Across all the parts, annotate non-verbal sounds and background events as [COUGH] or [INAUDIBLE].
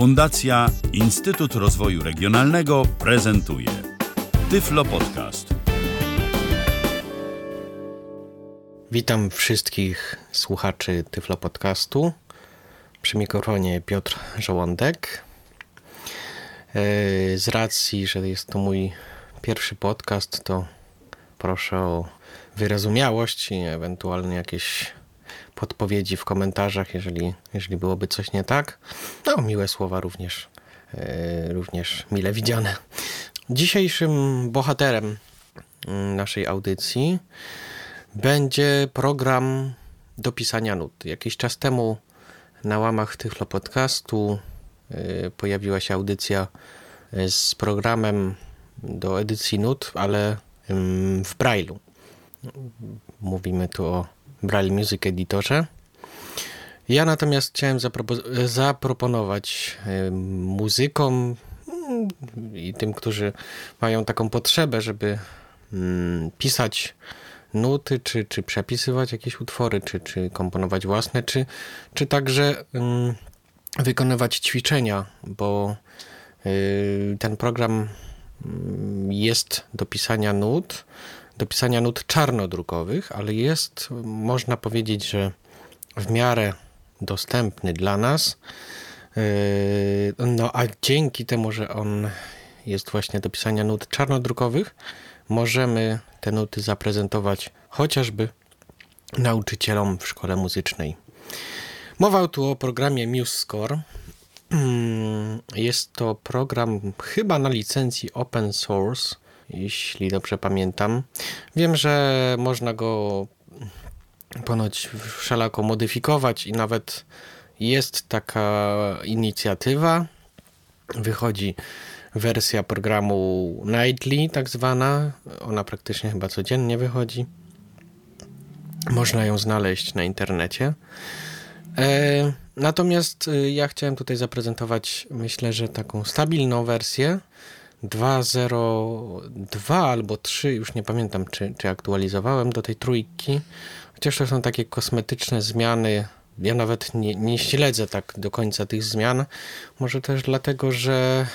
Fundacja Instytut Rozwoju Regionalnego prezentuje Tyflo Podcast. Witam wszystkich słuchaczy Tyflo Podcastu. Przy mikrofonie Piotr Żołądek. E, z racji, że jest to mój pierwszy podcast, to proszę o wyrozumiałość i ewentualnie jakieś podpowiedzi w komentarzach, jeżeli, jeżeli byłoby coś nie tak. No, miłe słowa również, e, również mile widziane. Dzisiejszym bohaterem mm, naszej audycji będzie program do pisania nut. Jakiś czas temu na łamach Tychlo Podcastu e, pojawiła się audycja e, z programem do edycji nut, ale w Braille'u. Mówimy tu o Braille Music Editorze. Ja natomiast chciałem zapropo- zaproponować muzykom mm, i tym, którzy mają taką potrzebę, żeby mm, pisać nuty, czy, czy przepisywać jakieś utwory, czy, czy komponować własne, czy, czy także mm, wykonywać ćwiczenia, bo y, ten program jest do pisania nut, do pisania nut czarnodrukowych, ale jest, można powiedzieć, że w miarę dostępny dla nas. Yy, no a dzięki temu, że on jest właśnie do pisania nut czarnodrukowych, możemy te nuty zaprezentować chociażby nauczycielom w szkole muzycznej. Mowa tu o programie MuseScore. Jest to program chyba na licencji open source jeśli dobrze pamiętam. Wiem, że można go ponoć wszelako modyfikować i nawet jest taka inicjatywa. Wychodzi wersja programu Nightly, tak zwana. Ona praktycznie chyba codziennie wychodzi. Można ją znaleźć na internecie. E, natomiast y, ja chciałem tutaj zaprezentować, myślę, że taką stabilną wersję, 2.0.2 albo 3, już nie pamiętam, czy, czy aktualizowałem do tej trójki. Chociaż to są takie kosmetyczne zmiany. Ja nawet nie, nie śledzę tak do końca tych zmian. Może też dlatego, że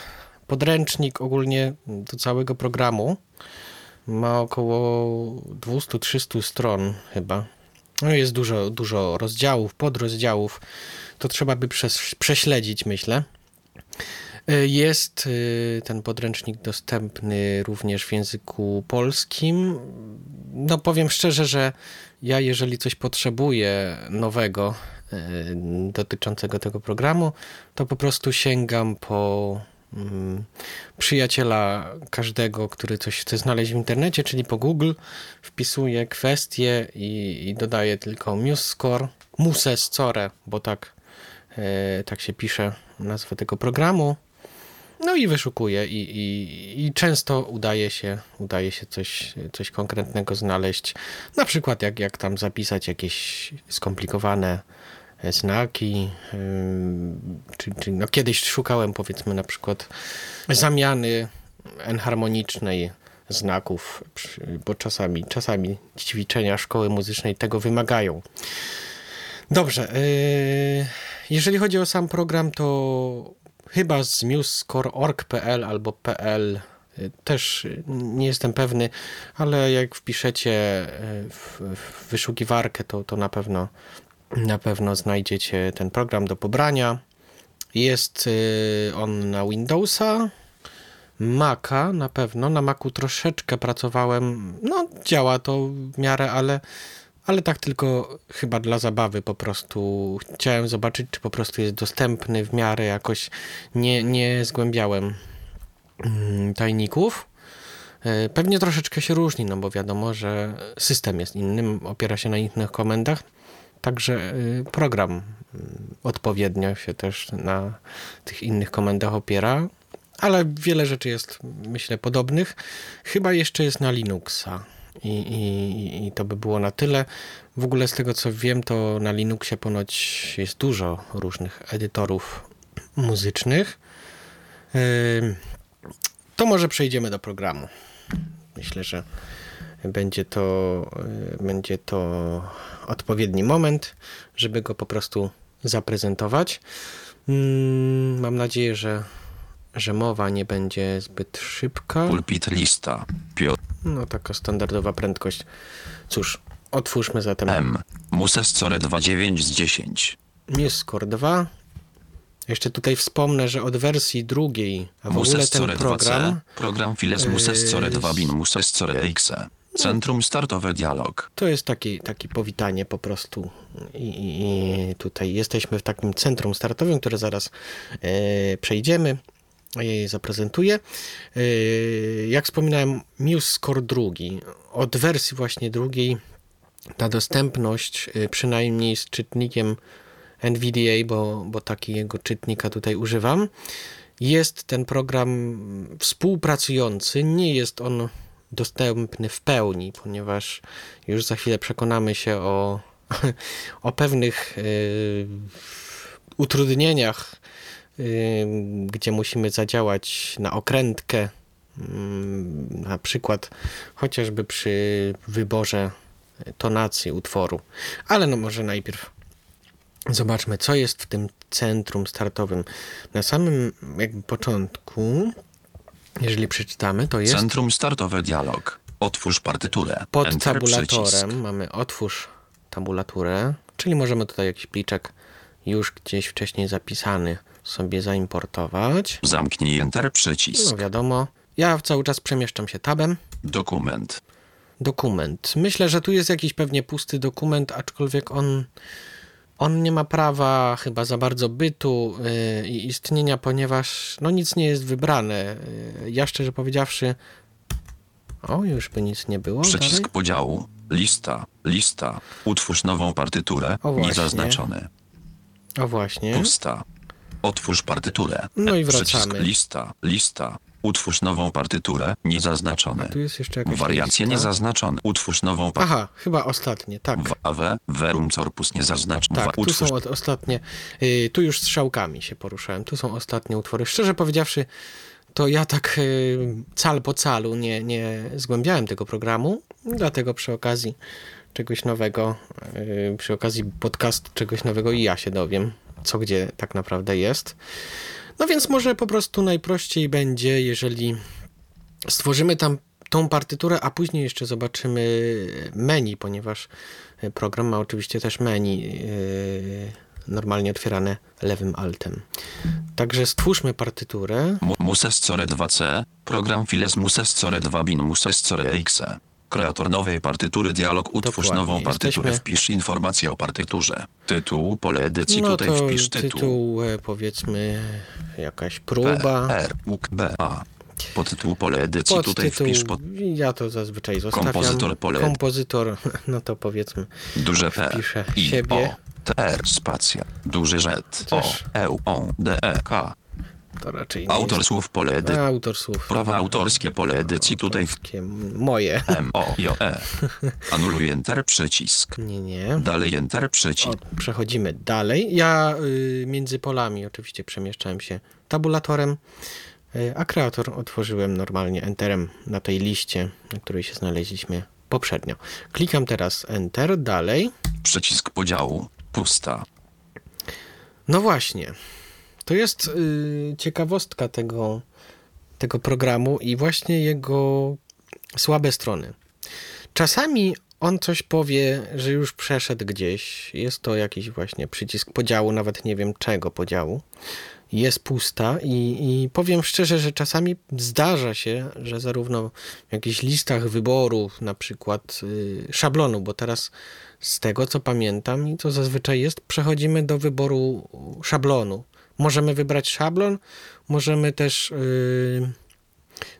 podręcznik ogólnie do całego programu ma około 200-300 stron chyba. No jest dużo, dużo rozdziałów, podrozdziałów. To trzeba by prześledzić, myślę. E, jest e, ten podręcznik dostępny również w języku polskim. No powiem szczerze, że ja jeżeli coś potrzebuję nowego e, dotyczącego tego programu, to po prostu sięgam po mm, przyjaciela każdego, który coś chce znaleźć w internecie, czyli po Google, wpisuję kwestię i, i dodaję tylko MuseScore, MuseScore, bo tak, tak się pisze nazwę tego programu no i wyszukuję i, i, i, często udaje się, udaje się coś, coś konkretnego znaleźć. Na przykład jak, jak tam zapisać jakieś skomplikowane znaki, czy, czy no kiedyś szukałem powiedzmy na przykład zamiany enharmonicznej znaków, bo czasami, czasami ćwiczenia szkoły muzycznej tego wymagają. Dobrze, y, jeżeli chodzi o sam program, to chyba z musescore.org.pl albo .pl y, też nie jestem pewny, ale jak wpiszecie y, w, w wyszukiwarkę, to, to na pewno na pewno znajdziecie ten program do pobrania. Jest y, on na Windowsa, Maca na pewno. Na Macu troszeczkę pracowałem. No, działa to w miarę, ale ale tak tylko chyba dla zabawy po prostu chciałem zobaczyć, czy po prostu jest dostępny w miarę jakoś nie, nie zgłębiałem mm, tajników. E, pewnie troszeczkę się różni, no bo wiadomo, że system jest inny, opiera się na innych komendach, także y, program mm, odpowiednio się też na tych innych komendach opiera, ale wiele rzeczy jest, myślę, podobnych. Chyba jeszcze jest na Linuxa. I, i, I to by było na tyle. W ogóle z tego co wiem, to na Linuxie ponoć jest dużo różnych edytorów muzycznych. To może przejdziemy do programu. Myślę, że będzie to, będzie to odpowiedni moment, żeby go po prostu zaprezentować. Mam nadzieję, że, że mowa nie będzie zbyt szybka. Pulpit lista. Piotr No taka standardowa prędkość. Cóż, otwórzmy zatem M. Muses Core 29 z 10. Newscore 2. Jeszcze tutaj wspomnę, że od wersji drugiej, a w ogóle Muses ten Core 2C. program Program Files Muses Core 2 Bin Muses Core X. Centrum startowe dialog. to jest taki, taki powitanie po prostu. I, i, I tutaj jesteśmy w takim centrum startowym, które zaraz e, przejdziemy zaprezentuję. E, jak wspominałem, MuseScore drugi. Od wersji właśnie drugiej ta dostępność, y, przynajmniej z czytnikiem NVDA, bo, bo takiego czytnika tutaj używam, jest ten program współpracujący. Nie jest on dostępny w pełni, ponieważ już za chwilę przekonamy się o, [LAUGHS] o pewnych y, utrudnieniach, gdzie musimy zadziałać na okrętkę, na przykład chociażby przy wyborze tonacji utworu. Ale no może najpierw zobaczmy, co jest w tym centrum startowym. Na samym jakby początku, jeżeli przeczytamy, to jest Centrum startowe dialog. Otwórz partyturę. pod Enter przycisk. tabulatorem. Mamy otwórz tabulaturę, czyli możemy tutaj jakiś pliczek już gdzieś wcześniej zapisany sobie zaimportować. Zamknij Enter przycisk. No wiadomo. Ja cały czas przemieszczam się tabem. Dokument. Dokument. Myślę, że tu jest jakiś pewnie pusty dokument, aczkolwiek on, on nie ma prawa chyba za bardzo bytu yy, i istnienia, ponieważ no nic nie jest wybrane. Yy, ja szczerze powiedziawszy, o już by nic nie było. Przycisk dalej. podziału. Lista. Lista. Utwórz nową partyturę. O, właśnie. Niezaznaczony. O właśnie. Pusta. Otwórz partyturę. No i Przycisk wracamy. lista. Lista. Utwórz nową partyturę. Niezaznaczony. Tu jest jeszcze jakaś Wariacje lista. niezaznaczone. Utwórz nową partyturę. Aha, chyba ostatnie, tak. AW. Verum corpus niezaznaczony. Tak, tu są od, ostatnie, y, tu już strzałkami się poruszałem, tu są ostatnie utwory. Szczerze powiedziawszy, to ja tak y, cal po calu nie, nie zgłębiałem tego programu, dlatego przy okazji czegoś nowego, y, przy okazji podcastu czegoś nowego i ja się dowiem, co gdzie tak naprawdę jest. No więc może po prostu najprościej będzie, jeżeli stworzymy tam tą partyturę, a później jeszcze zobaczymy menu, ponieważ program ma oczywiście też menu yy, normalnie otwierane lewym altem. Także stwórzmy partyturę. Mu- Muses Core 2C. Program Files Muses Core 2 Bin Muses Core X. Kreator nowej partytury dialog utwórz Dokładnie. nową partyturę Jesteśmy- wpisz informację o partyturze. Tytuł, pole edycji No tutaj to wpisz tytuł. tytuł e, powiedzmy jakaś P, próba. R, U, B, A. Podtytuł pole edycji tutaj Podtytuł, wpisz pod ja to zazwyczaj zostawiam. Kompozytor pole- Kompozytor, [LAUGHS] no to powiedzmy duże P, Wpiszę I, siebie. O, T, R, spacja, duży Z, O, Też. E, U, O, D, E, K. to raczej nie Autor jest. słów pole edycji. Autor słów. Prawa autorskie pole edycji tutaj w moje. M, O, J, E. [LAUGHS] Anuluj Enter przycisk. Nie, nie. Dalej Enter przycisk. O, przechodzimy dalej. Ja y, między polami oczywiście przemieszczałem się tabulatorem, y, a kreator otworzyłem normalnie Enterem na tej liście, na której się znaleźliśmy poprzednio. Klikam teraz Enter, dalej. Przycisk podziału. Pusta. No właśnie. To jest y, ciekawostka tego, tego programu i właśnie jego słabe strony. Czasami on coś powie, że już przeszedł gdzieś. Jest to jakiś właśnie przycisk podziału, nawet nie wiem czego podziału. Jest pusta i, i powiem szczerze, że czasami zdarza się, że zarówno w jakichś listach wyborów, na przykład y, szablonu, bo teraz z tego co pamiętam i co zazwyczaj jest, przechodzimy do wyboru szablonu. Możemy wybrać szablon, możemy też y,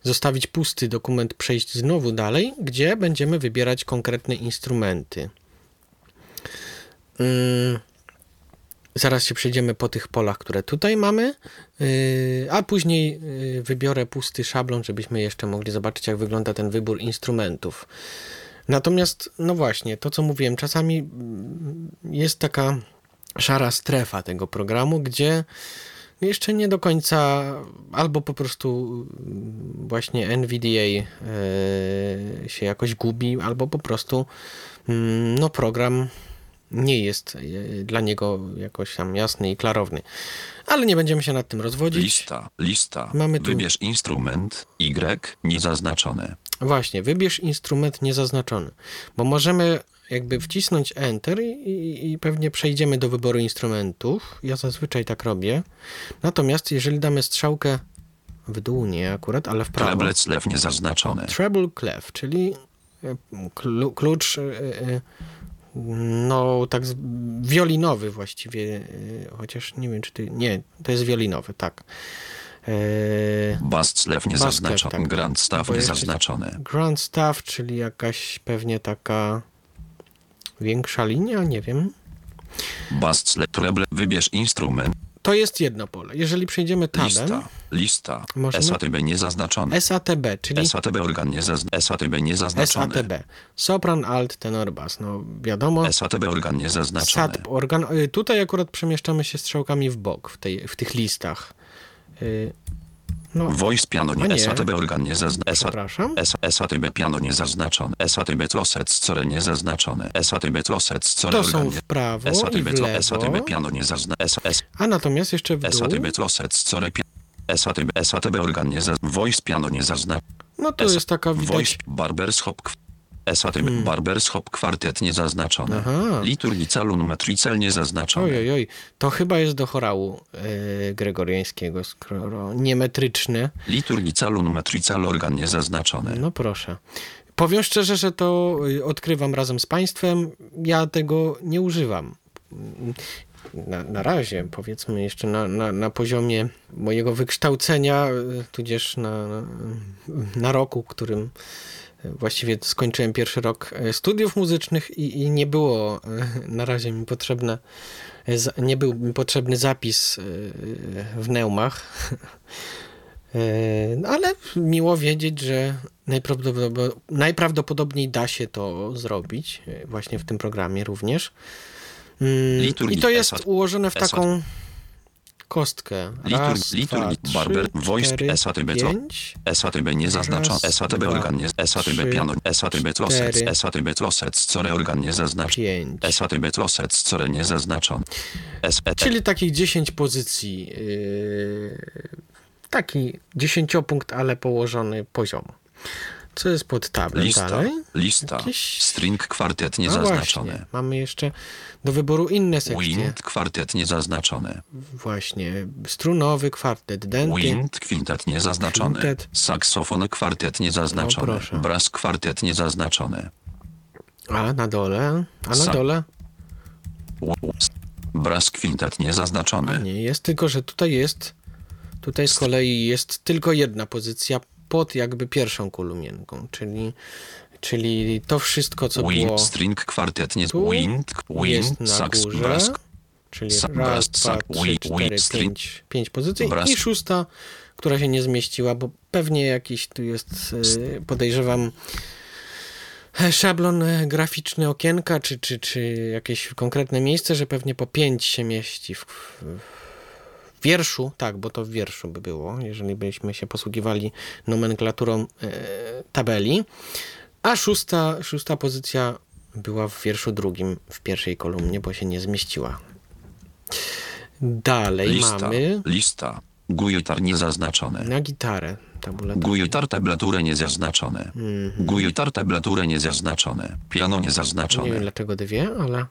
zostawić pusty dokument, przejść znowu dalej, gdzie będziemy wybierać konkretne instrumenty. Ym, Zaraz się przejdziemy po tych polach, które tutaj mamy, yy, a później yy, wybiorę pusty szablon, żebyśmy jeszcze mogli zobaczyć, jak wygląda ten wybór instrumentów. Natomiast, no właśnie, to co mówiłem, czasami mm, jest taka szara strefa tego programu, gdzie jeszcze nie do końca albo po prostu mm, właśnie NVDA yy, się jakoś gubi, albo po prostu mm, no program nie jest e, dla niego jakoś tam jasny i klarowny. Ale nie będziemy się nad tym rozwodzić. Lista, lista. Mamy tu- Wybierz instrument Y niezaznaczone. Właśnie, wybierz instrument niezaznaczony, bo możemy jakby wcisnąć Enter i, i, pewnie przejdziemy do wyboru instrumentów. Ja zazwyczaj tak robię. Natomiast jeżeli damy strzałkę w dół, nie akurat, ale w prawo. Treble lew niezaznaczone. Treble clef, czyli e, klu, klucz e, e, no tak z- wiolinowy właściwie, chociaż nie wiem czy ty, nie, to jest wiolinowy, tak. Bass lew niezaznaczony. tak. Grand staff Bo jeszcze- niezaznaczony. Grand staff, czyli jakaś pewnie taka większa linia, nie wiem. Bass treble. Wybierz instrument. To jest jedno pole. Jeżeli przejdziemy tabem, Lista, lista. Możemy- SATB niezaznaczone. SATB, czyli SATB organ niezaznaczony. SATB niezaznaczony. SATB, sopran, alt, tenor, bas. No wiadomo, SATB organ niezaznaczony. SAT organ. y, Tutaj akurat przemieszczamy się strzałkami w bok w, tej, w tych listach. Y, No, Voice piano nie. nie. SATB organ niezaznaczony. przepraszam. SATB piano niezaznaczone. SATB troset score niezaznaczone. SATB troset score To organ są w prawo i SATB w lewo. SATB piano niezaznaczone. A natomiast jeszcze w dół, SATB troset score pi- SATB SATB organ niezaznaczony. Voice piano niezaznaczone. no to jest taka Voice widać... Hmm. Hop SATB Barbers Hop kwartet niezaznaczony. Aha. Liturgica lunumetricel niezaznaczony. Oj, oj. To chyba jest do chorału y, gregoriańskiego, skoro niemetryczny. Liturgica lunumetricel organ niezaznaczony. No proszę. Powiem szczerze, że to y, odkrywam razem z Państwem. Ja tego nie używam. Na, na razie, powiedzmy, jeszcze na, na, na poziomie mojego wykształcenia, y, tudzież na, na, roku, którym właściwie skończyłem pierwszy rok y, studiów muzycznych i, i nie było y, na razie mi potrzebne, za- nie był mi potrzebny zapis w neumach. E, no, ale miło wiedzieć, że najprawdopodobniej, da się to zrobić, e, właśnie w tym programie również. Mm, I to jest ułożone w taką kostkę. Raz, Liturg- dwa, barber, trzy, voice, cztery, SATB, co? pięć. SATB niezaznaczony. Raz, SATB dwa, organ nie SATB piano SATB cztery, SATB organ. Pięć. SATB troset score niezaznaczony. SAT Czyli takich 10 pozycji. Yy, taki dziesięciopunkt, ale położony poziomo. Co jest pod tablem lista, dalej? lista, Jakieś- string kwartet No niezaznaczony. właśnie, mamy jeszcze do wyboru inne sekcje. Wind kwartet niezaznaczony. Właśnie, strunowy kwartet, denty. Wind kwintet niezaznaczony. Kwintet. Saksofon kwartet niezaznaczony. No proszę. Kwartet niezaznaczony. A na dole? A na Sa- dole? Brass kwintet niezaznaczony. Nie jest, tylko że tutaj jest, tutaj z kolei jest tylko jedna pozycja pod jakby pierwszą kolumienką, czyli, czyli to wszystko, co było Wind string kwartet nie tu, Wind, wind, na sax, górze, brass, czyli raz, dwa, trzy, cztery, pięć, pięć pozycji. Brass. i szósta, która się nie zmieściła, bo pewnie jakiś tu jest, e, podejrzewam, e, szablon e, graficzny okienka, czy, czy, czy jakieś konkretne miejsce, że pewnie po pięć się mieści w, w, w wierszu, tak, bo to w wierszu by było, jeżeli byśmy się posługiwali nomenklaturą e, tabeli, a szósta, szósta pozycja była w wierszu drugim w pierwszej kolumnie, bo się nie zmieściła. Dalej lista, mamy lista. Guitar niezaznaczony. na gitarę tabulaturę. Guitar tablaturę niezaznaczone. Mhm. Guitar tablaturę niezaznaczone. Piano Nie wiem niezaznaczone. dlaczego dwie, ale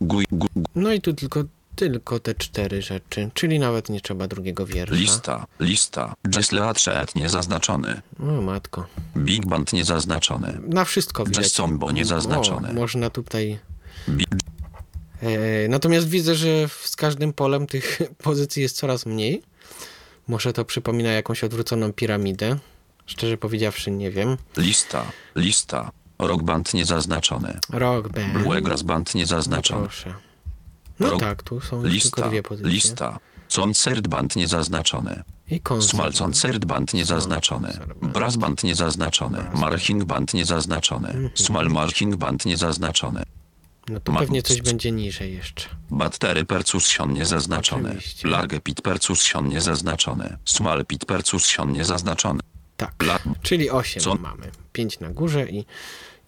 Gui, gu, no i tu tylko, tylko te cztery rzeczy, czyli nawet nie trzeba drugiego wiersza. lista, lista. Jazz Leatchet niezaznaczony. O matko. Big Band niezaznaczony. Na wszystko widać. Jazz Combo niezaznaczone. O, można tutaj... Bi- E, natomiast widzę, że z każdym polem tych [LAUGHS] pozycji jest coraz mniej. Może to przypomina jakąś odwróconą piramidę. Szczerze powiedziawszy, nie wiem. Lista, lista. Rock Band niezaznaczony. Rock band. Bluegrass Band No niezaznaczony. proszę. No Rock- tak, tu są Lista, tylko dwie pozycje. lista. Concert Band niezaznaczony. I koncert. Small Concert Band niezaznaczony. Brass Band niezaznaczony. Marching Band niezaznaczony. Small Marching Band niezaznaczony. No to pewnie coś będzie niżej jeszcze. Battery Percussion niezaznaczony. Large Pit Percussion niezaznaczony. Small Pit Percussion niezaznaczony. Tak. Czyli 8 Co? mamy. 5 na górze i,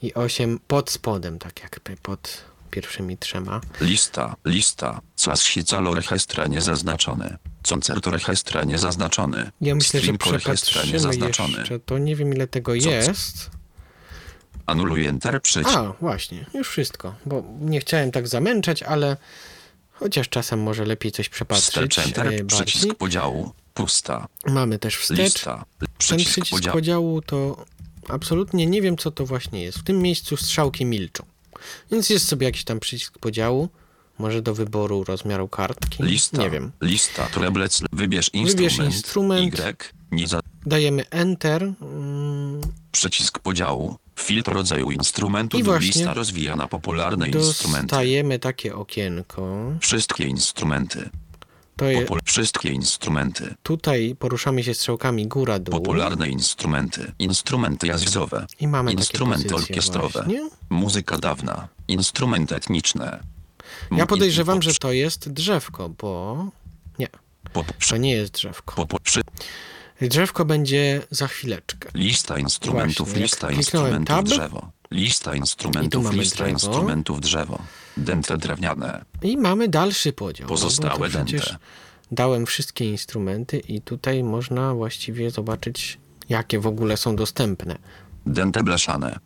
i 8 pod spodem, tak jakby pod, pierwszymi trzema. Lista, lista. Classical orchestra niezaznaczony. Concert orchestra niezaznaczony. Ja myślę, że String orchestra przepatrzymy niezaznaczony. jeszcze, to nie wiem ile tego Co- jest. Anuluj enter przycisk. A, właśnie, już wszystko, bo nie chciałem tak zamęczać, ale chociaż czasem może lepiej coś przepatrzeć. Wstecz enter przycisk podziału. Pusta. Mamy też wstecz. Lista. Ten Przycisk przycisk podziału. podziału to absolutnie nie wiem, co to właśnie jest. W tym miejscu strzałki milczą. Więc jest sobie jakiś tam przycisk podziału. Może do wyboru rozmiaru kartki. Lista. Nie wiem. Lista. Treblec. Wybierz instrument. Wybierz instrument. Y. Dajemy Enter. mm, Przycisk podziału. Filtr rodzaju instrumentu. I do właśnie Lista rozwijana popularne instrumenty. Dostajemy takie okienko. Wszystkie instrumenty. To jest, Popul- wszystkie instrumenty. tutaj poruszamy się strzałkami góra-dół. Popularne instrumenty. Instrumenty jazzowe. I mamy Instrumenty takie orkiestrowe. Właśnie. Muzyka dawna. Instrumenty etniczne. Ja M- podejrzewam, i- że to jest drzewko, bo... Nie, to nie jest drzewko. Drzewko będzie za chwileczkę. Lista instrumentów, Właśnie, lista instrumentów tab, drzewo. Lista instrumentów, lista drzewo. instrumentów drzewo. Dęte drewniane. I mamy dalszy podział. no Pozostałe przecież dęte. dałem wszystkie instrumenty i tutaj można właściwie zobaczyć, jakie w ogóle są dostępne. Dęte blaszane.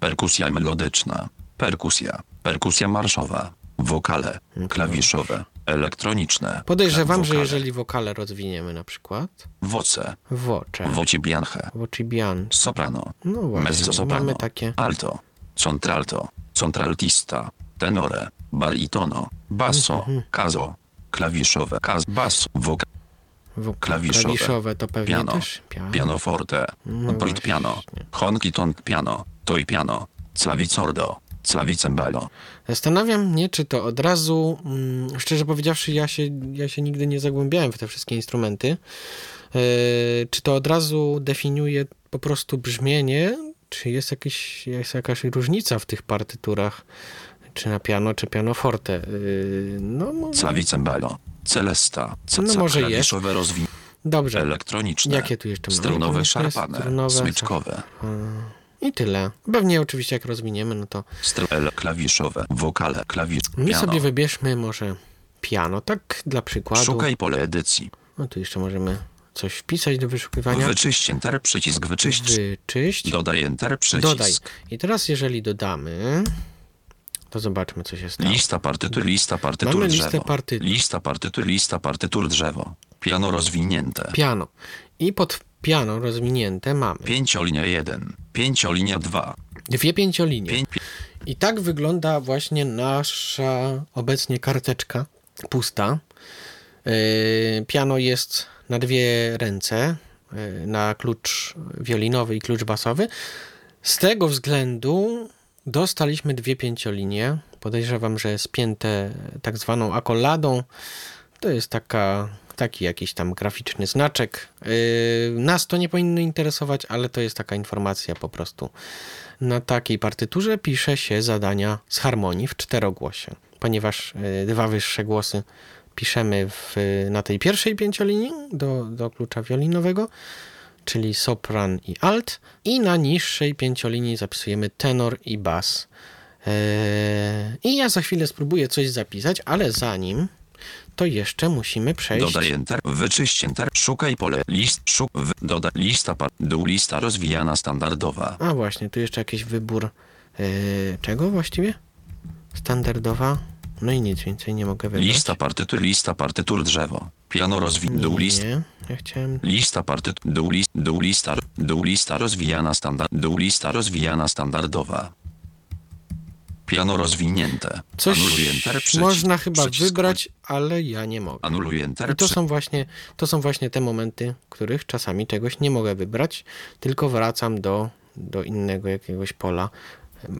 Perkusja melodyczna. Perkusja. Perkusja marszowa. Wokale. Klawiszowe. Elektroniczne. Podejrzewam, że wokale. jeżeli wokale rozwiniemy na przykład, Woce. wocze, Woci bianche. wocibian, Soprano. no właśnie, Mezzosoprano. mamy takie Alto. Contralto. Contraltista. Tenore. Baritono. Basso. Mhm. Cazo. Klawiszowe. Kaz. Basso. Wokal. wo- Klawiszowe. klawiszowe to pewnie Piano. też. Piano. Pianoforte. No piano. Honky tonk piano. Toy piano. Clavicordo. Clavicembalo. Zastanawiam mnie, czy to od razu, mm, szczerze powiedziawszy, ja się, ja się nigdy nie zagłębiałem w te wszystkie instrumenty, yy, czy to od razu definiuje po prostu brzmienie, czy jest, jakiś, jest jakaś różnica w tych partyturach, czy na piano, czy pianoforte. Yy, no, mo- Clavicembalo. Celesta. No może jest. dobrze. Elektroniczne. Jakie tu jeszcze mamy? Strunowe, szarpane. strunowe, Smyczkowe. I tyle. Pewnie oczywiście jak rozwiniemy, no to Str- ele- klawiszowe. Wokale. Klawisz. my sobie wybierzmy może piano, tak dla przykładu. Szukaj pole edycji. No tu jeszcze możemy coś wpisać do wyszukiwania. Wyczyść enter przycisk wyczyść. Wyczyść. Dodaj enter przycisk. Dodaj. I teraz jeżeli dodamy, to zobaczmy co się stało. Lista partytur, lista partytur Mamy drzewo. listę partytur. Lista partytur, lista partytur drzewo. Piano rozwinięte. Piano. I pod piano rozwinięte mamy Pięciolinia 1, pięciolinia 2, dwie pięciolinie. pięć, I tak wygląda właśnie nasza obecnie karteczka pusta. Yy, Piano jest na dwie ręce, yy, na klucz wiolinowy i klucz basowy. Z tego względu dostaliśmy dwie pięciolinie. Podejrzewam, że spięte tak zwaną akoladą. To jest taka, taki jakiś tam graficzny znaczek. Yy, nas to nie powinno interesować, ale to jest taka informacja po prostu. Na takiej partyturze pisze się zadania z harmonii w czterogłosie, ponieważ yy, dwa wyższe głosy piszemy w, na tej pierwszej pięciolinii do, do klucza wiolinowego, czyli sopran i alt, i na niższej pięciolinii zapisujemy tenor i bas. Yy, I ja za chwilę spróbuję coś zapisać, ale zanim to jeszcze musimy przejść. dodaj enter, wyczyść enter, szukaj pole, list, szuk, w, dodaj, lista, par, dół, lista rozwijana standardowa. A właśnie, tu jeszcze jakiś wybór yy, czego właściwie? Standardowa. No i nic więcej nie mogę wybrać. Lista partytur, lista partytur drzewo. Piano rozwin, dół, list, Nie, ja chciałem. Lista partytur, dół, list, dół, lista, dół, lista rozwijana standard, dół, lista rozwijana standardowa. Piano rozwinięte. Coś Anuluj enter, przycisk, można chyba przycisk, wybrać, ale ja nie mogę. Anuluj enter, I to są właśnie, to są właśnie te momenty, których czasami czegoś nie mogę wybrać, tylko wracam do, do innego jakiegoś pola,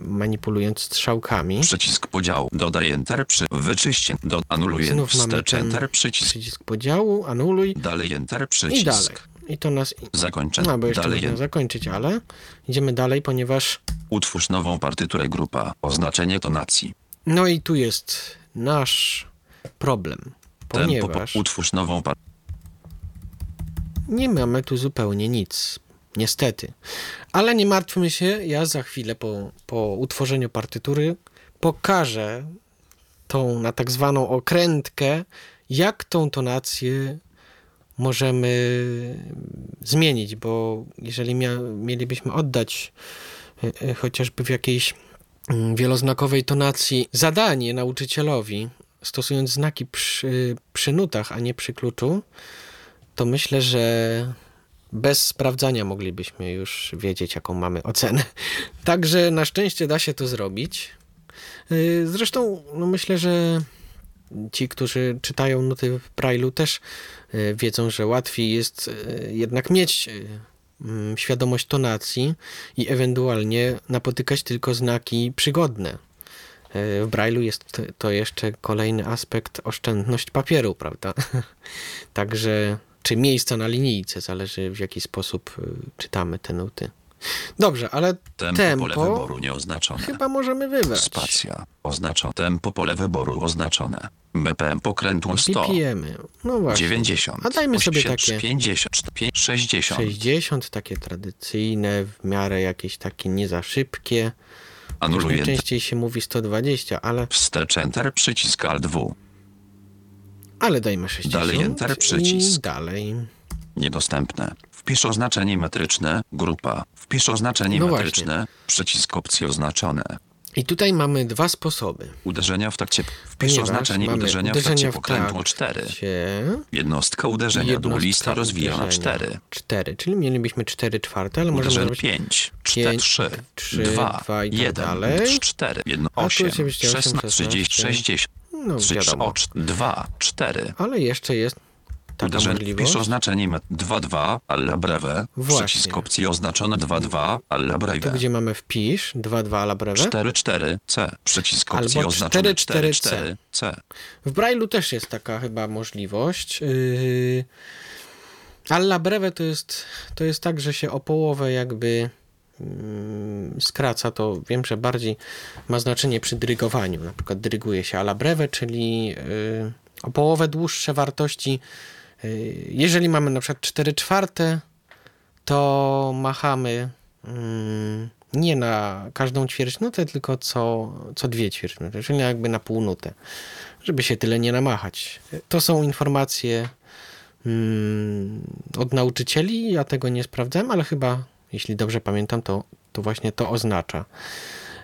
manipulując strzałkami. przycisk podziału. Dodaj enter, przy, wyczyść, do, anuluj Znów wstecz enter, przycisk. przycisk podziału, anuluj Dalej enter, przycisk. i dalej. I to nas... Zakończenie. No, bo jeszcze Dalej można zakończyć, ale idziemy dalej, ponieważ Utwórz nową partyturę grupa. Oznaczenie tonacji. no i tu jest nasz problem, Tempo, po, ponieważ utwórz nową par... nie mamy tu zupełnie nic. Niestety. Ale nie martwmy się, ja za chwilę po, po utworzeniu partytury pokażę tą na tak zwaną okrętkę, jak tą tonację możemy zmienić, bo jeżeli mia- mielibyśmy oddać e, e, chociażby w jakiejś mm, wieloznakowej tonacji zadanie nauczycielowi, stosując znaki przy, przy nutach, a nie przy kluczu, to myślę, że bez sprawdzania moglibyśmy już wiedzieć, jaką mamy ocenę. [LAUGHS] Także na szczęście da się to zrobić. Yy, Zresztą no myślę, że ci, którzy czytają nuty w Braille'u też yy, wiedzą, że łatwiej jest yy, jednak mieć mm, świadomość tonacji i ewentualnie napotykać tylko znaki przygodne. W Braille'u jest to jeszcze kolejny aspekt oszczędność papieru, prawda? [LAUGHS] Także czy miejsca na linijce, zależy w jaki sposób y, czytamy te nuty. Dobrze, ale Tempo, tempo, pole wyboru nieoznaczone. chyba możemy wybrać. Spacja. Oznaczone. Tempo pole wyboru oznaczone. BPM pokrętło 100. BPM-y. No właśnie. 90. A dajmy sobie 80, takie 50. 60. 60, takie tradycyjne, w miarę jakieś takie nie za szybkie. Anuluję. Najczęściej się mówi 120, ale, Wstecz Enter przycisk Alt W. ale dajmy 60. Dalej Enter, przycisk. Dalej. Niedostępne. Wpisz oznaczenie metryczne. Grupa. Wpisz oznaczenie No właśnie. metryczne. Przycisk opcji oznaczone. I tutaj mamy dwa sposoby. Uderzenia w takcie. Wpisz Ponieważ oznaczenie mamy uderzenia w uderzenia takcie pokrętło 4. trakcie, Jednostka uderzenia. jednostka Dwulista rozwijana uderzenia 4. 4, czyli mielibyśmy 4 czwarte, ale możemy zrobić 5, 4, pięć, 3, trzy, 2, dwa i tak 1, dalej. 4, 1, A tu 8, oczywiście 16, 30, 16. 60, no 3, wiadomo. 2, 4. Ale jeszcze jest taka Uderzenie. Możliwość. oznaczenie met 2, 2, alla breve. Właśnie. Przycisk opcji oznaczone 2, 2, alla Tu, breve. gdzie mamy wpisz, 2-2 ala breve. 4, 4, C. Przycisk opcji Albo oznaczone 4, 4, 4, C. W Braille'u też jest taka chyba możliwość. Yy... Alla breve to jest, to jest tak, że się o połowę jakby skraca. To wiem, że bardziej ma znaczenie przy dyrygowaniu. Na przykład dyryguje się alla breve, czyli yy, o połowę dłuższe wartości. Yy, jeżeli mamy na przykład 4 czwarte, to machamy mm, nie na każdą ćwierćnutę, tylko co, co dwie ćwierćnuty, czyli jakby na półnutę, żeby się tyle nie namachać. To są informacje mm, od nauczycieli, ja tego nie sprawdzałem, ale chyba, jeśli dobrze pamiętam, to, to właśnie to oznacza.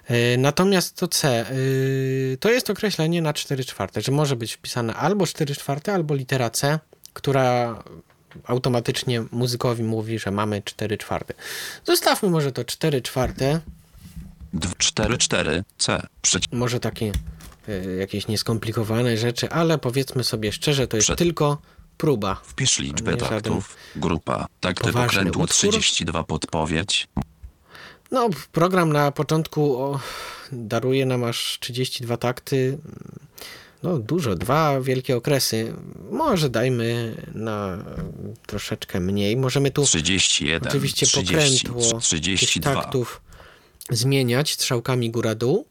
E, Natomiast to C, y, to jest określenie na 4 czwarte, że może być wpisane albo 4 czwarte, albo litera C, która automatycznie muzykowi mówi, że mamy 4 czwarte. Zostawmy może to 4 czwarte, 4, 4, C. Przycisk może takie y, jakieś nieskomplikowane rzeczy, ale powiedzmy sobie szczerze, to jest Przed- tylko próba. Wpisz liczbę Nie żaden taktów. Grupa. Takty pokrętło utwór. 32 podpowiedź. No, program na początku o, daruje nam aż 32 takty. No, dużo, dwa wielkie okresy. Może dajmy na troszeczkę mniej. Możemy tu 31, oczywiście 30, pokrętło tych 32. taktów zmieniać strzałkami góra-dół.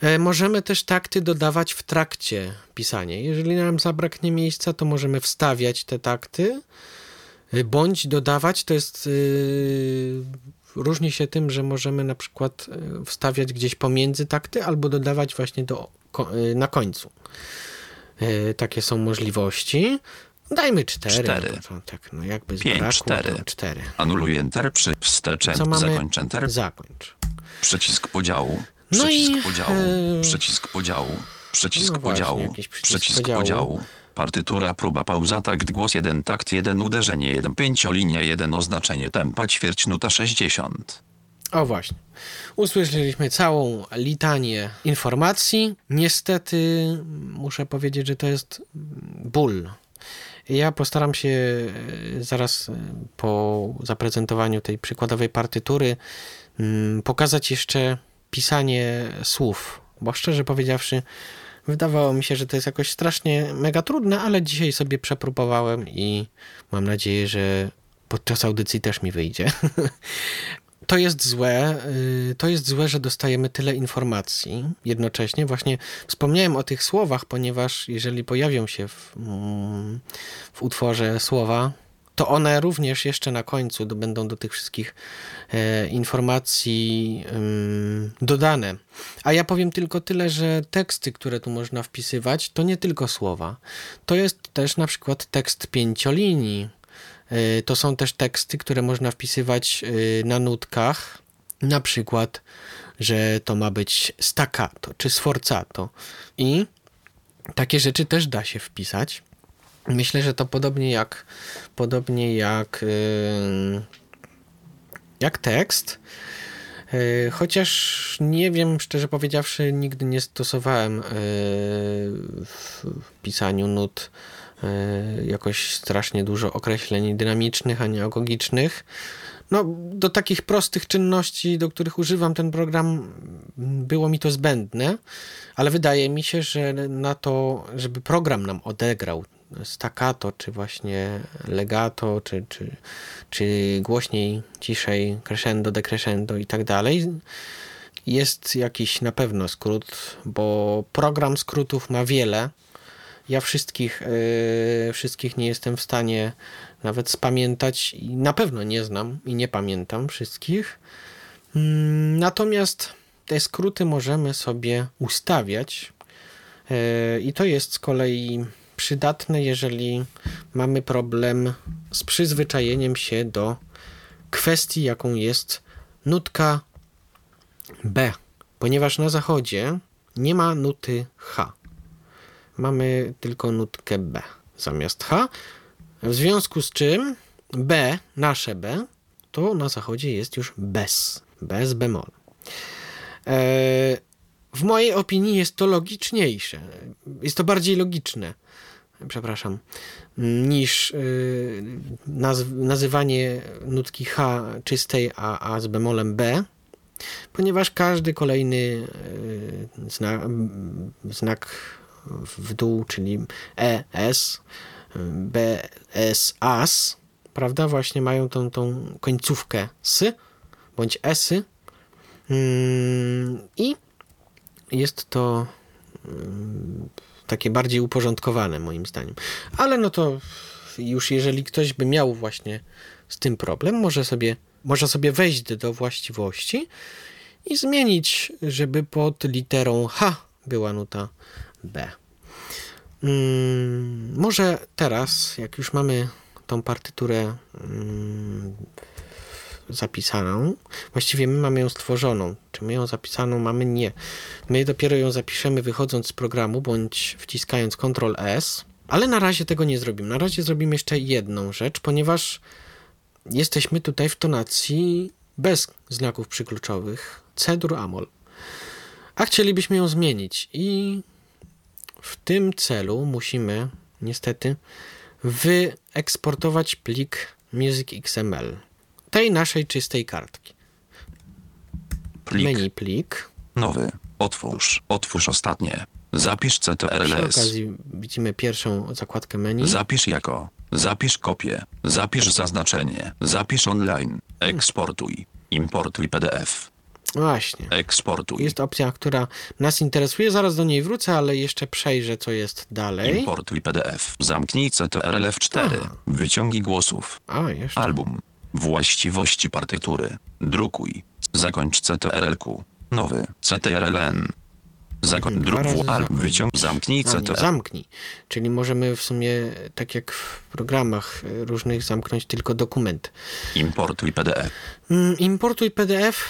E, Możemy też takty dodawać w trakcie pisania. Jeżeli nam zabraknie miejsca, to możemy wstawiać te takty, y, bądź dodawać. To jest. Yy, różni się tym, że możemy na przykład wstawiać gdzieś pomiędzy takty, albo dodawać właśnie do, na końcu. Takie są możliwości. Dajmy cztery. Cztery. na początek. No jakby Pięć, zbrakło, cztery. cztery. Anuluj Enter przy wstecz Co Enter, mamy? zakończ Enter, Zakończ. przycisk podziału, No przycisk i, podziału, e, przycisk podziału, przycisk no właśnie, podziału, jakiś przycisk przycisk podziału. podziału, partytura, próba, pauza, takt, głos 1, takt 1, uderzenie 1, pięciolinia 1, oznaczenie tempa, ćwierć, nuta 60. O właśnie. Usłyszeliśmy całą litanię informacji. Niestety muszę powiedzieć, że to jest ból. Ja postaram się e, zaraz e, po zaprezentowaniu tej przykładowej partytury mm, pokazać jeszcze pisanie słów, bo szczerze powiedziawszy, wydawało mi się, że to jest jakoś strasznie mega trudne, ale dzisiaj sobie przepróbowałem i mam nadzieję, że podczas audycji też mi wyjdzie. [LAUGHS] To jest złe. y, To jest złe, że dostajemy tyle informacji jednocześnie. Właśnie wspomniałem o tych słowach, ponieważ jeżeli pojawią się w, mm, w utworze słowa, to one również jeszcze na końcu będą do tych wszystkich e, informacji dodane. A ja powiem tylko tyle, że teksty, które tu można wpisywać, to nie tylko słowa. To jest też na przykład tekst pięciolinii. E, to są też teksty, które można wpisywać e, na nutkach. Na przykład, że to ma być staccato czy sforzato. I takie rzeczy też da się wpisać. Myślę, że to podobnie jak podobnie jak yy, jak tekst. Yy, chociaż nie wiem, szczerze powiedziawszy, nigdy nie stosowałem yy, w pisaniu nut jakoś strasznie dużo określeń dynamicznych, a nie agogicznych. No, do takich prostych czynności, do których używam ten program, było mi to zbędne, ale wydaje mi się, że na to, żeby program nam odegrał staccato, czy właśnie legato, czy, czy, czy głośniej, ciszej, crescendo, decrescendo i tak dalej, jest jakiś na pewno skrót, bo program skrótów ma wiele. Ja wszystkich, yy, wszystkich nie jestem w stanie nawet spamiętać i na pewno nie znam i nie pamiętam wszystkich. Mm, natomiast te skróty możemy sobie ustawiać yy, i to jest z kolei przydatne, jeżeli mamy problem z przyzwyczajeniem się do kwestii, jaką jest nutka B, ponieważ na zachodzie nie ma nuty H. Mamy tylko nutkę B zamiast H, w związku z czym B, nasze B, to na zachodzie jest już bez, bez bemol. Eee, w mojej opinii jest to logiczniejsze, jest to bardziej logiczne przepraszam, niż y, nazywanie nutki H czystej, a, a z bemolem B, ponieważ każdy kolejny y, znak, znak w dół, czyli E, S, B, S, AS, prawda, właśnie mają tą, tą końcówkę S bądź Esy mm, i jest to takie bardziej uporządkowane moim zdaniem. Ale no to już jeżeli ktoś by miał właśnie z tym problem, może sobie, może sobie wejść do właściwości i zmienić, żeby pod literą H była nuta B. Hmm, może teraz, jak już mamy tą partyturę hmm, zapisaną. Właściwie my mamy ją stworzoną. Czy my ją zapisaną mamy? Nie. My dopiero ją zapiszemy wychodząc z programu, bądź wciskając Ctrl S. Ale na razie tego nie zrobimy. Na razie zrobimy jeszcze jedną rzecz, ponieważ jesteśmy tutaj w tonacji bez znaków przykluczowych. C-dur amol. A chcielibyśmy ją zmienić i w tym celu musimy niestety wyeksportować plik music.xml tej naszej czystej kartki. Plik. Menu plik. Nowy. Otwórz. Otwórz ostatnie. Zapisz Przy CTRLS. okazji widzimy pierwszą zakładkę menu. Zapisz jako. Zapisz kopię. Zapisz zaznaczenie. Zapisz online. Eksportuj. Importuj PDF. Właśnie. Eksportuj. Jest opcja, która nas interesuje. Zaraz do niej wrócę, ale jeszcze przejrzę, co jest dalej. Importuj PDF. Zamknij CTRL F4. Aha. Wyciągi głosów. A, jeszcze. Album. Właściwości partytury. Drukuj. Zakończ CTRL-ku. Nowy. CTRL-N. Zakończ Dwa druk razy w al. zakończ. Wyciąg. Zamknij CTRL. zamknij. Czyli możemy w sumie, tak jak w programach różnych, zamknąć tylko dokument. Importuj PDF. Mm, Importuj PDF.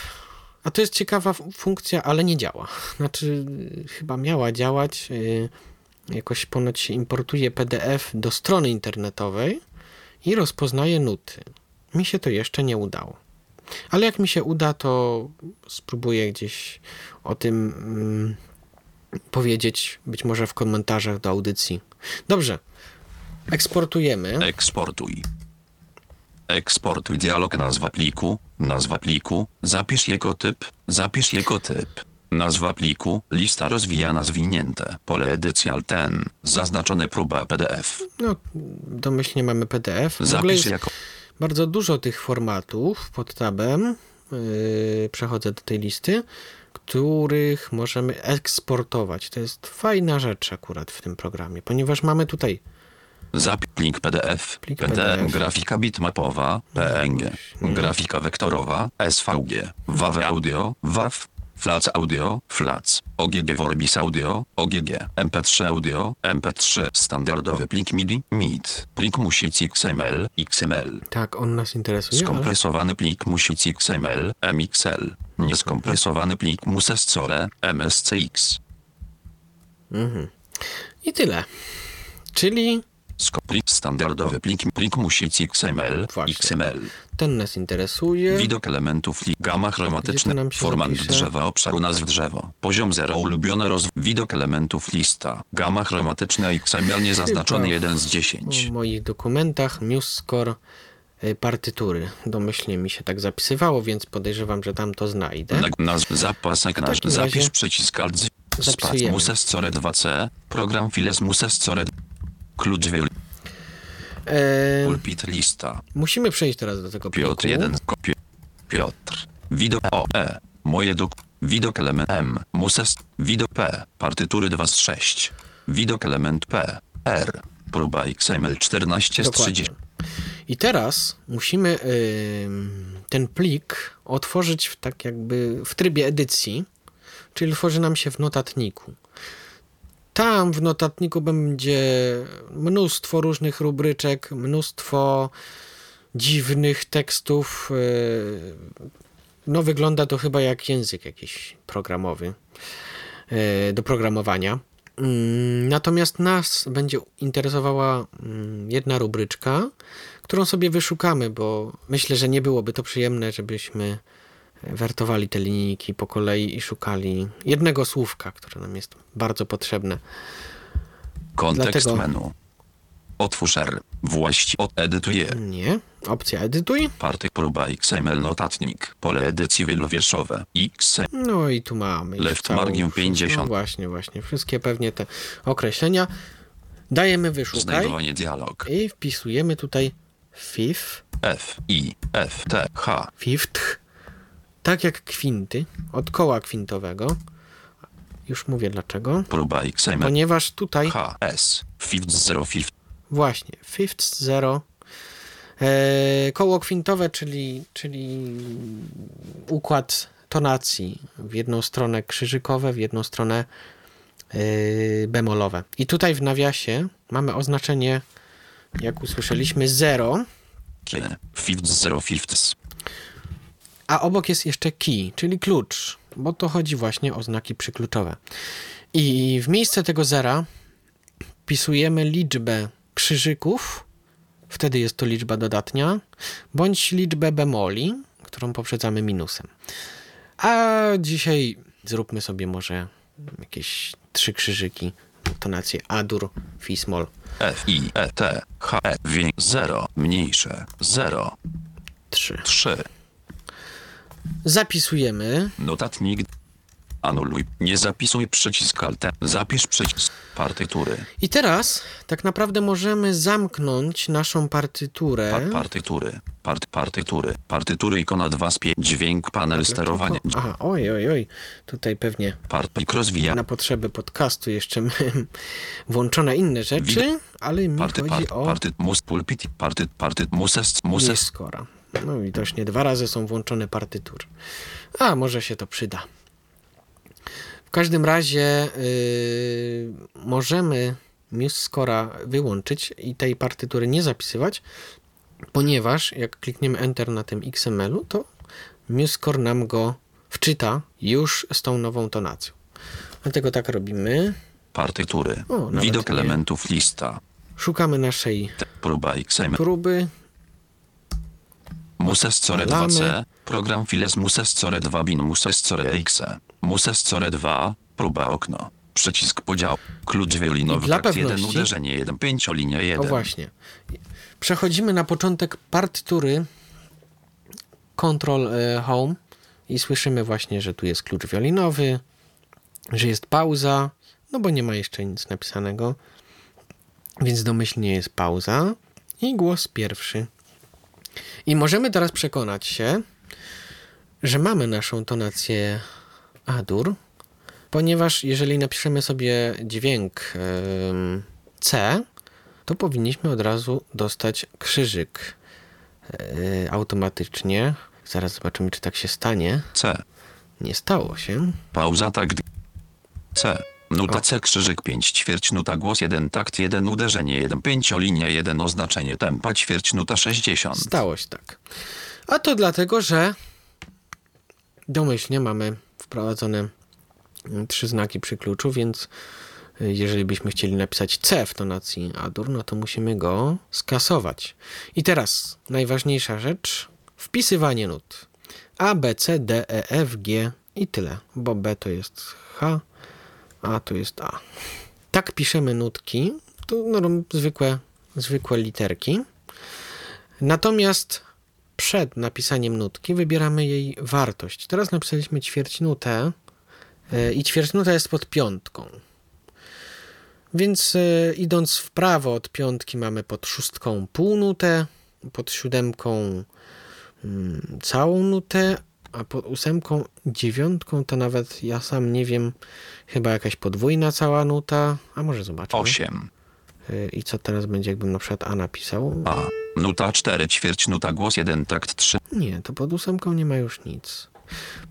A to jest ciekawa funkcja, ale nie działa. Znaczy, chyba miała działać. y, Jakoś ponoć się importuje PDF do strony internetowej i rozpoznaje nuty. Mi się to jeszcze nie udało. Ale jak mi się uda, to spróbuję gdzieś o tym mm, powiedzieć, być może w komentarzach do audycji. Dobrze. Eksportujemy. Eksportuj. Eksportuj dialog nazwa pliku, nazwa pliku, zapisz jego typ, zapisz jego typ. Nazwa pliku, lista rozwijana zwinięte, pole edycja ten, zaznaczone próba PDF. No, domyślnie mamy PDF. W Zapisz jest jako bardzo dużo tych formatów pod tabem. Yy, przechodzę do tej listy, których możemy eksportować. To jest fajna rzecz akurat w tym programie, ponieważ mamy tutaj Zapis plik PDF, Plik PDF, PDF. grafika bitmapowa, PNG, grafika wektorowa, SVG, WAV audio, WAV, FLAC audio, FLAC, OGG Vorbis audio, OGG, MP3 audio, MP3, standardowy plik MIDI, MID, plik musi być XML, XML, Tak, on nas interesuje, ale... skompresowany plik musi być XML, MXL, nieskompresowany plik musescore, MSCX, I tyle. Czyli Sko- plik standardowy plik, plik musi być XML, Właśnie. XML. ten nas interesuje. Widok elementów li, gama chromatyczna, format zapisze? drzewa, obszaru nazw drzewo, poziom 0, ulubione roz... Widok elementów lista, gama chromatyczna XML niezaznaczony Chyba 1 z 10. W moich dokumentach MuseScore y, partytury. Domyślnie mi się tak zapisywało, więc podejrzewam, że tam to znajdę. Na, nazw zapasek nasz, zapisz przycisk alt, zapisujemy. musescore 2c, program files musescore, klucz wiel, E, pulpit lista, musimy przejść teraz do tego pliku. Piotr 1, kopie, Piotr, widok O, E, moje dok, widok element M, muses, widok P, partytury 2 z 6, widok element P, R, próba XML 14 z Dokładnie. 30, I teraz musimy ym, ten plik otworzyć w tak jakby w trybie edycji, czyli tworzy nam się w notatniku. Tam w notatniku będzie mnóstwo różnych rubryczek, mnóstwo dziwnych tekstów. yy, No wygląda to chyba jak język jakiś programowy yy, do programowania. Mm, Natomiast nas będzie interesowała mm, jedna rubryczka, którą sobie wyszukamy, bo myślę, że nie byłoby to przyjemne, żebyśmy wertowali te linijki po kolei i szukali jednego słówka, które nam jest bardzo potrzebne. kontekst Dlatego- menu, otwórz R, właści, edytuję, Nie. Opcja edytuj. party, próba XML notatnik, pole edycji wielowieszowe, X, No i tu mamy. Left margin 50. No właśnie, właśnie. Wszystkie pewnie te określenia. Dajemy wyszukaj znajdowanie dialog, i wpisujemy tutaj fifth, F, I, F, T, H, fifth, tak jak kwinty, od koła kwintowego. Już mówię dlaczego. próba XML, Ponieważ tutaj H, S, fifth, zero, fifth, Właśnie, fifth zero. E, koło kwintowe, czyli, czyli układ tonacji. W jedną stronę krzyżykowe, w jedną stronę e, bemolowe. I tutaj w nawiasie mamy oznaczenie, jak usłyszeliśmy, 0, Kie, fifth, zero, fifths, a obok jest jeszcze key, czyli klucz, bo to chodzi właśnie o znaki przykluczowe. I w miejsce tego zera wpisujemy liczbę krzyżyków, wtedy jest to liczba dodatnia, bądź liczbę bemoli, którą poprzedzamy minusem. A dzisiaj zróbmy sobie może jakieś trzy krzyżyki, tonację A-dur, Fi-smol. F, I, E, T, H, E, W, 0, mniejsze, 0, 3. 3, Zapisujemy. notatnik, anuluj, nie zapisuj przycisk alt, zapisz przycisk partytury, I teraz tak naprawdę możemy zamknąć naszą partyturę. pa, partytury, part, partytury, partytury ikona 2 z 5, dźwięk, panel sterowania, Aha, oj, oj, oj. Tutaj pewnie part, rozwija, na potrzeby podcastu jeszcze [LAUGHS] włączone inne rzeczy, ale mi party, chodzi part, o party, mus, pulpit, party, party, muses, muses, skora. No widocznie dwa razy są włączone partytury. A, może się to przyda. W każdym razie yy, możemy MuseScora wyłączyć i tej partytury nie zapisywać, ponieważ jak klikniemy Enter na tym XML-u, to MuseScore nam go wczyta już z tą nową tonacją. Dlatego tak robimy. partytury, O, widok elementów lista, Szukamy naszej próba XML, próby. Musescore Lamy. 2C, program Files Musescore 2 bin Musescore X, Musescore 2, próba okno, przycisk podział, klucz wiolinowy dla takt 1, pewności- uderzenie 1, pięciolinia 1. O właśnie. Przechodzimy na początek partytury Control e, Home i słyszymy właśnie, że tu jest klucz wiolinowy, że jest pauza, no bo nie ma jeszcze nic napisanego, więc domyślnie jest pauza i głos pierwszy. I możemy teraz przekonać się, że mamy naszą tonację A-dur, ponieważ jeżeli napiszemy sobie dźwięk C, to powinniśmy od razu dostać krzyżyk e, automatycznie. Zaraz zobaczymy, czy tak się stanie. C. Nie stało się. Pauza tak. C. Nuta C krzyżyk 5 ćwierć nuta głos 1 takt 1 uderzenie 1 pięciolinia 1 oznaczenie tempa ćwierć nuta 60. Stało się tak. A to dlatego, że domyślnie mamy wprowadzone trzy znaki przy kluczu, więc y, jeżeli byśmy chcieli napisać C w tonacji Adur, no to musimy go skasować. I teraz najważniejsza rzecz, wpisywanie nut. A, B, C, D, E, F, G i tyle, bo B to jest H, A to jest A. Tak piszemy nutki, to no, zwykłe, zwykłe literki. Natomiast przed napisaniem nutki wybieramy jej wartość. Teraz napisaliśmy ćwierćnutę yy, i ćwierćnuta jest pod piątką. Więc yy, idąc w prawo od piątki mamy pod szóstką półnutę, pod siódemką mm, całą nutę, a pod ósemką, dziewiątką to nawet ja sam nie wiem, chyba jakaś podwójna cała nuta, a może zobaczmy. 8. Yy, I co teraz będzie, jakbym na przykład A napisał? A. Nuta 4 ćwierć nuta głos 1 takt 3. Nie, to pod ósemką nie ma już nic.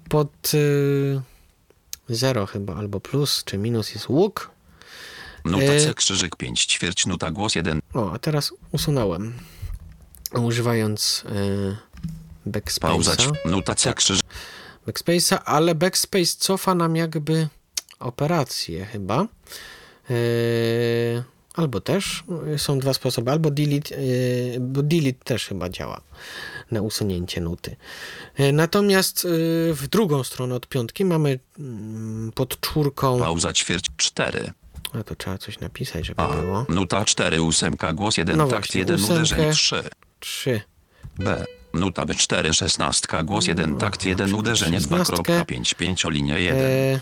Pod y, zero chyba, albo plus czy minus jest łuk. Nuta E. C krzyżyk 5 ćwierć nuta głos 1. O, a teraz usunąłem. Używając y. backspace'a. C krzyżyk. Backspace'a, ale backspace cofa nam jakby operację chyba. Y, albo też y, są dwa sposoby, albo delete, y, bo delete też chyba działa na usunięcie nuty. Natomiast w drugą stronę od piątki mamy mm, pod czwórką, Pauza ćwierć 4. a to trzeba coś napisać, żeby A. było, Nuta 4 ósemka głos 1 No takt właśnie, 1 ósemkę. uderzenie 3. trzy. B. Nuta B4 szesnastka głos 1 takt 1 uderzenie Szesnastkę. 2.5 pięciolinia 1. E,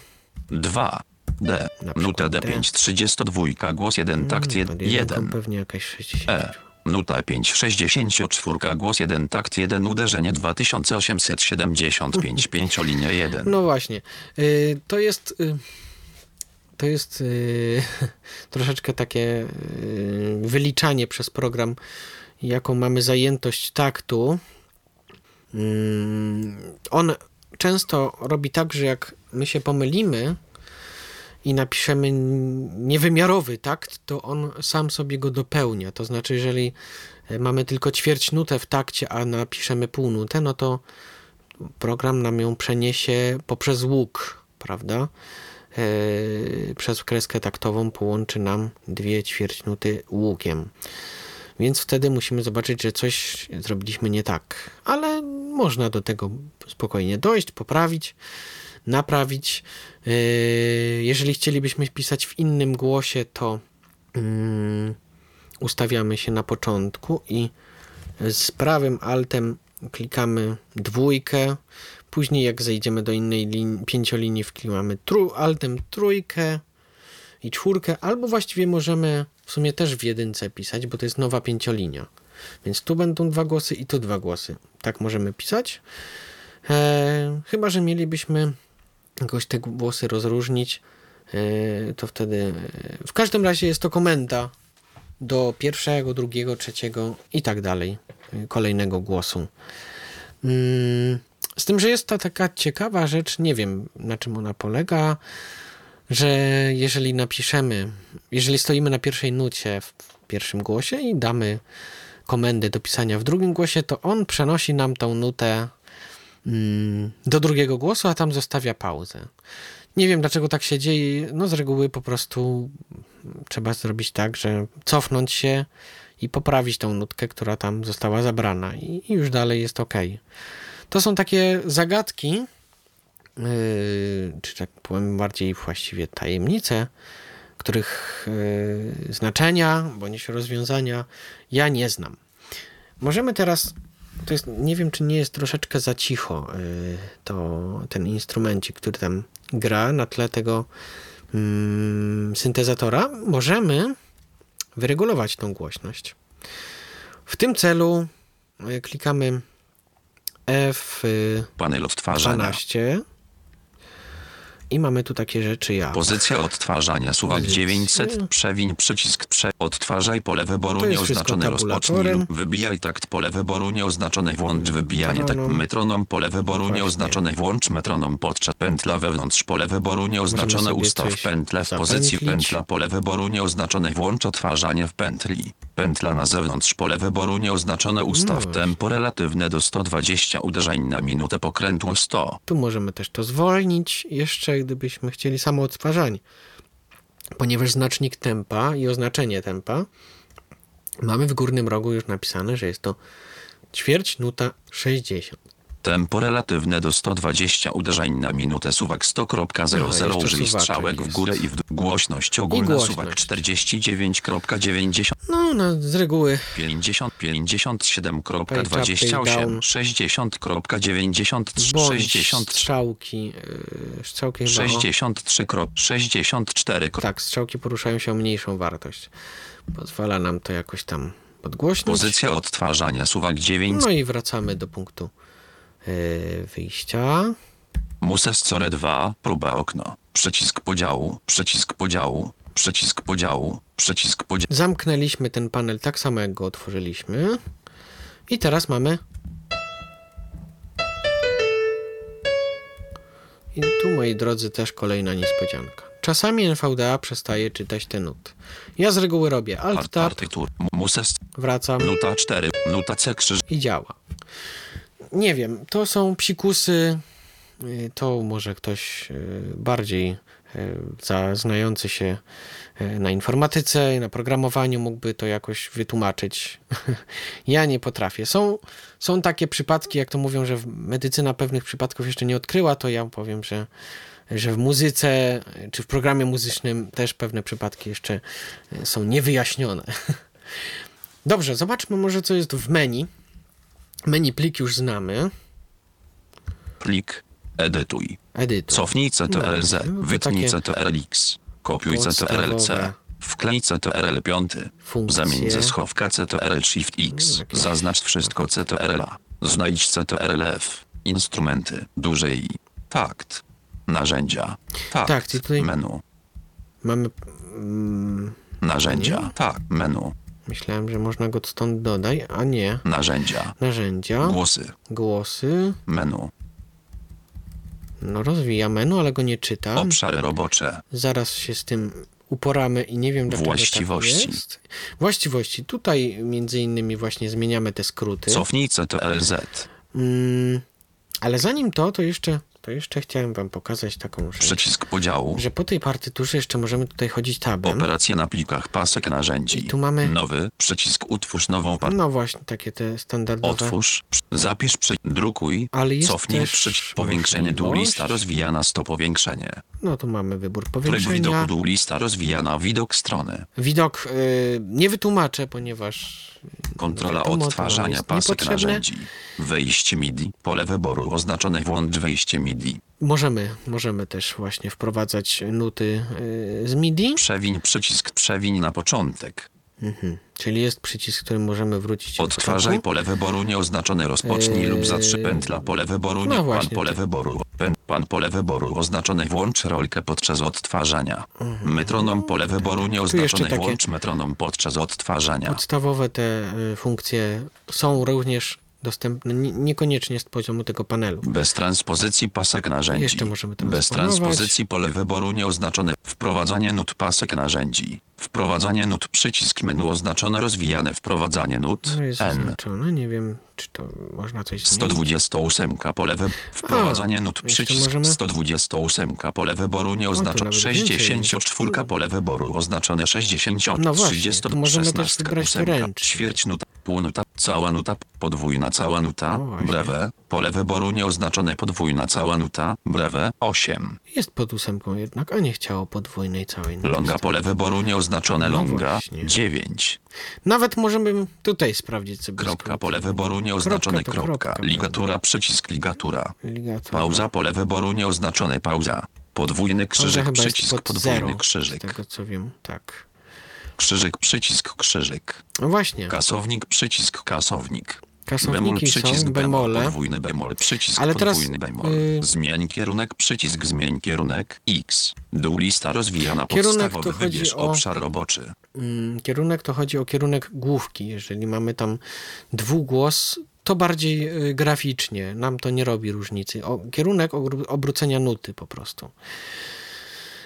2. D. Nuta przykład D5 32 głos 1 takt pod 1. jedynką 1. pewnie jakieś 60. E. Nuta 5 64 głos 1 takt 1 uderzenie 2875 pięciolinia 1. No właśnie. Y, to jest. y, to jest y, [LAUGHS] troszeczkę takie y, wyliczanie przez program, jaką mamy zajętość taktu. Mm, on często robi tak, że jak my się pomylimy i napiszemy niewymiarowy takt, to on sam sobie go dopełnia. To znaczy, jeżeli e, mamy tylko ćwierć nutę w takcie, a napiszemy pół nutę, no to program nam ją przeniesie poprzez łuk, prawda? E, przez kreskę taktową połączy nam dwie ćwierćnuty łukiem. Więc wtedy musimy zobaczyć, że coś zrobiliśmy nie tak. Ale można do tego spokojnie dojść, poprawić, naprawić. E, jeżeli chcielibyśmy pisać w innym głosie, to mm, ustawiamy się na początku i z prawym altem klikamy dwójkę. Później jak zejdziemy do innej lin- pięciolinii, wklimamy tru- altem trójkę i czwórkę, albo właściwie możemy w sumie też w jedynce pisać, bo to jest nowa pięciolinia. Więc tu będą dwa głosy i tu dwa głosy. Tak możemy pisać. E, chyba, że mielibyśmy jakoś te głosy rozróżnić, e, to wtedy. E, w każdym razie jest to komenda do pierwszego, drugiego, trzeciego i tak dalej, e, kolejnego głosu. Mm, Z tym, że jest ta taka ciekawa rzecz, nie wiem na czym ona polega, że jeżeli napiszemy, jeżeli stoimy na pierwszej nucie w pierwszym głosie i damy komendę do pisania w drugim głosie, to on przenosi nam tą nutę mm, do drugiego głosu, a tam zostawia pauzę. Nie wiem dlaczego tak się dzieje. No z reguły po prostu trzeba zrobić tak, że cofnąć się i poprawić tą nutkę, która tam została zabrana i, i już dalej jest ok. To są takie zagadki, yy, czy tak powiem bardziej właściwie tajemnice, których yy, znaczenia bądź rozwiązania ja nie znam. Możemy teraz, to jest, nie wiem czy nie jest troszeczkę za cicho yy, to, ten instrumencik, który tam gra na tle tego mm, syntezatora, możemy wyregulować tą głośność. W tym celu y, klikamy F y, Panel odtwarzania. 12 I mamy tu takie rzeczy jak... Pozycja odtwarzania suwak Pozycja. 900 przewiń przycisk prze odtwarzaj pole wyboru wszystko nieoznaczone rozpocznij lub wybijaj takt pole wyboru nieoznaczone włącz wybijanie tak Metronom. pole wyboru Właśnie. nieoznaczone włącz metronom podczas pętla wewnątrz pole wyboru nieoznaczone ustaw pętle w pozycji pętla pole wyboru nieoznaczone włącz odtwarzanie w pętli pętla na zewnątrz pole wyboru nieoznaczone ustaw No tempo relatywne do 120 uderzeń na minutę pokrętło 100 Tu możemy też to zwolnić, jeszcze gdybyśmy chcieli samo odtwarzanie. Ponieważ znacznik tempa i oznaczenie tempa mamy w górnym rogu już napisane, że jest to ćwierć nuta 60. Tempo relatywne do 120 uderzeń na minutę suwak Aha, 100.00 jeszcze użyj strzałek w jest. górę i w dół. Głośność ogólna głośność. suwak 49.90 No, no z reguły 50 57.28 Page up, page down. 60.93 bądź 60 strzałki, yy, strzałki chyba o, 63 64 tak, strzałki poruszają się o mniejszą wartość. Pozwala nam to jakoś tam podgłośnić. Pozycja odtwarzania suwak 9 No i wracamy do punktu wyjścia. Muses Core 2 próba okno przycisk podziału przycisk podziału przycisk podziału przycisk podziału Zamknęliśmy ten panel tak samo jak go otworzyliśmy. I teraz mamy. I tu, moi drodzy, też kolejna niespodzianka. Czasami NVDA przestaje czytać te nuty. Ja z reguły robię Alt Tab, wracam Nuta 4, nuta C krzyż. i działa. Nie wiem, to są psikusy. y, To może ktoś y, bardziej y, znający się na informatyce i na programowaniu mógłby to jakoś wytłumaczyć. [LAUGHS] ja nie potrafię. Są, są takie przypadki, jak to mówią, że medycyna pewnych przypadków jeszcze nie odkryła, to ja powiem, że, że w muzyce czy w programie muzycznym też pewne przypadki jeszcze są niewyjaśnione. [LAUGHS] Dobrze, zobaczmy może co jest w menu. Menu plik już znamy. Plik. Edytuj. Edytor. Cofnij CTRL-Z. No, Wytnij takie CTRL-X. Kopiuj CTRL-C. Wklej CTRL-5. funkcje. Zamień ze schowka CTRL-Shift-X. No, takie- Zaznacz wszystko CTRL-A. Znajdź CTRL-F. Instrumenty. Duże I. Fakt. Narzędzia. Fakt. Tak, tutaj- Menu. Mamy. Mm, Narzędzia. Fakt. Menu. Myślałem, że można go stąd dodać, a nie. Narzędzia. Narzędzia, Głosy. głosy. Menu. No, rozwija menu, ale go nie czytam. Obszary robocze. Zaraz się z tym uporamy i nie wiem, dlaczego Właściwości. Tak jest. Właściwości. Tutaj między innymi właśnie zmieniamy te skróty. Cofnij CTRL-Z. Mm, ale zanim to, to jeszcze, to jeszcze chciałem wam pokazać taką rzecz. Przycisk podziału. Że po tej partyturze jeszcze możemy tutaj chodzić tabem. Operacje na plikach pasek narzędzi. I tu mamy- Nowy. Przycisk utwórz nową partię. No właśnie, takie te standardowe. Otwórz. Zapisz. Przy, drukuj. Ale jest Cofnij. też Przycisk powiększenie dół lista rozwijana 100 powiększenie. No tu mamy wybór Tryb powiększenia. widoku dół lista rozwijana widok strony. Widok y, nie wytłumaczę, ponieważ Kontrola odtwarzania pasek narzędzi. Wejście MIDI. Pole wyboru oznaczone włącz wejście MIDI. Możemy, możemy też właśnie wprowadzać nuty y, z MIDI, Przewiń przycisk przewiń na początek. mhm. czyli jest przycisk, którym możemy wrócić do Odtwarzaj pole wyboru nieoznaczone rozpocznij Eee, lub zatrzyj pętla pole wyboru no nie pan pole tak. wyboru pę, pan pole wyboru oznaczone włącz rolkę podczas odtwarzania. Metronom pole wyboru nieoznaczone włącz metronom podczas odtwarzania. Podstawowe te y, funkcje są również dostępne nie- niekoniecznie z poziomu tego panelu. Bez transpozycji pasek narzędzi. Jeszcze możemy to Bez transpozycji pole wyboru nieoznaczone. Wprowadzanie nut pasek narzędzi. Wprowadzanie nut przycisk menu oznaczone rozwijane. Wprowadzanie nut No jest N. zaznaczone, nie wiem, czy to można coś zmienić. 128 pole wy... Wprowadzanie nut przycisk możemy- 128 pole wyboru nieoznaczone nawet więcej. 64 pole wyboru oznaczone 60 No właśnie, 30 tu możemy też 16 wybrać ósemka, ręcznie. ćwierć nuta pół nuta cała nuta podwójna cała nuta No brewe pole wyboru nieoznaczone podwójna cała nuta brewe 8 Jest pod ósemką jednak, a nie chciało podwójnej całej nuty. longa pole wyboru nieoznaczone No longa właśnie. 9 Nawet możemy tutaj sprawdzić sobie kropka pole wyboru nieoznaczone Kropka kropka kropka. ligatura przycisk ligatura Ligatura. Pauza, pole wyboru nieoznaczone pauza. Podwójny krzyżyk, przycisk, pod podwójny zero, z krzyżyk. tego co wiem, tak. Krzyżyk, przycisk, krzyżyk. No właśnie, Kasownik, przycisk, kasownik. Bemol Kasowniki przycisk są, bemol, bemole. podwójny bemol, przycisk Ale teraz, podwójny bemol. y- Zmień kierunek, przycisk zmień kierunek, X. Dół lista rozwijana Kierunek to podstawowy, chodzi wybierz o- obszar roboczy. Mm, Kierunek to chodzi o kierunek główki. Jeżeli mamy tam dwugłos, to bardziej y, graficznie. Nam to nie robi różnicy. O, kierunek obró- obrócenia nuty po prostu.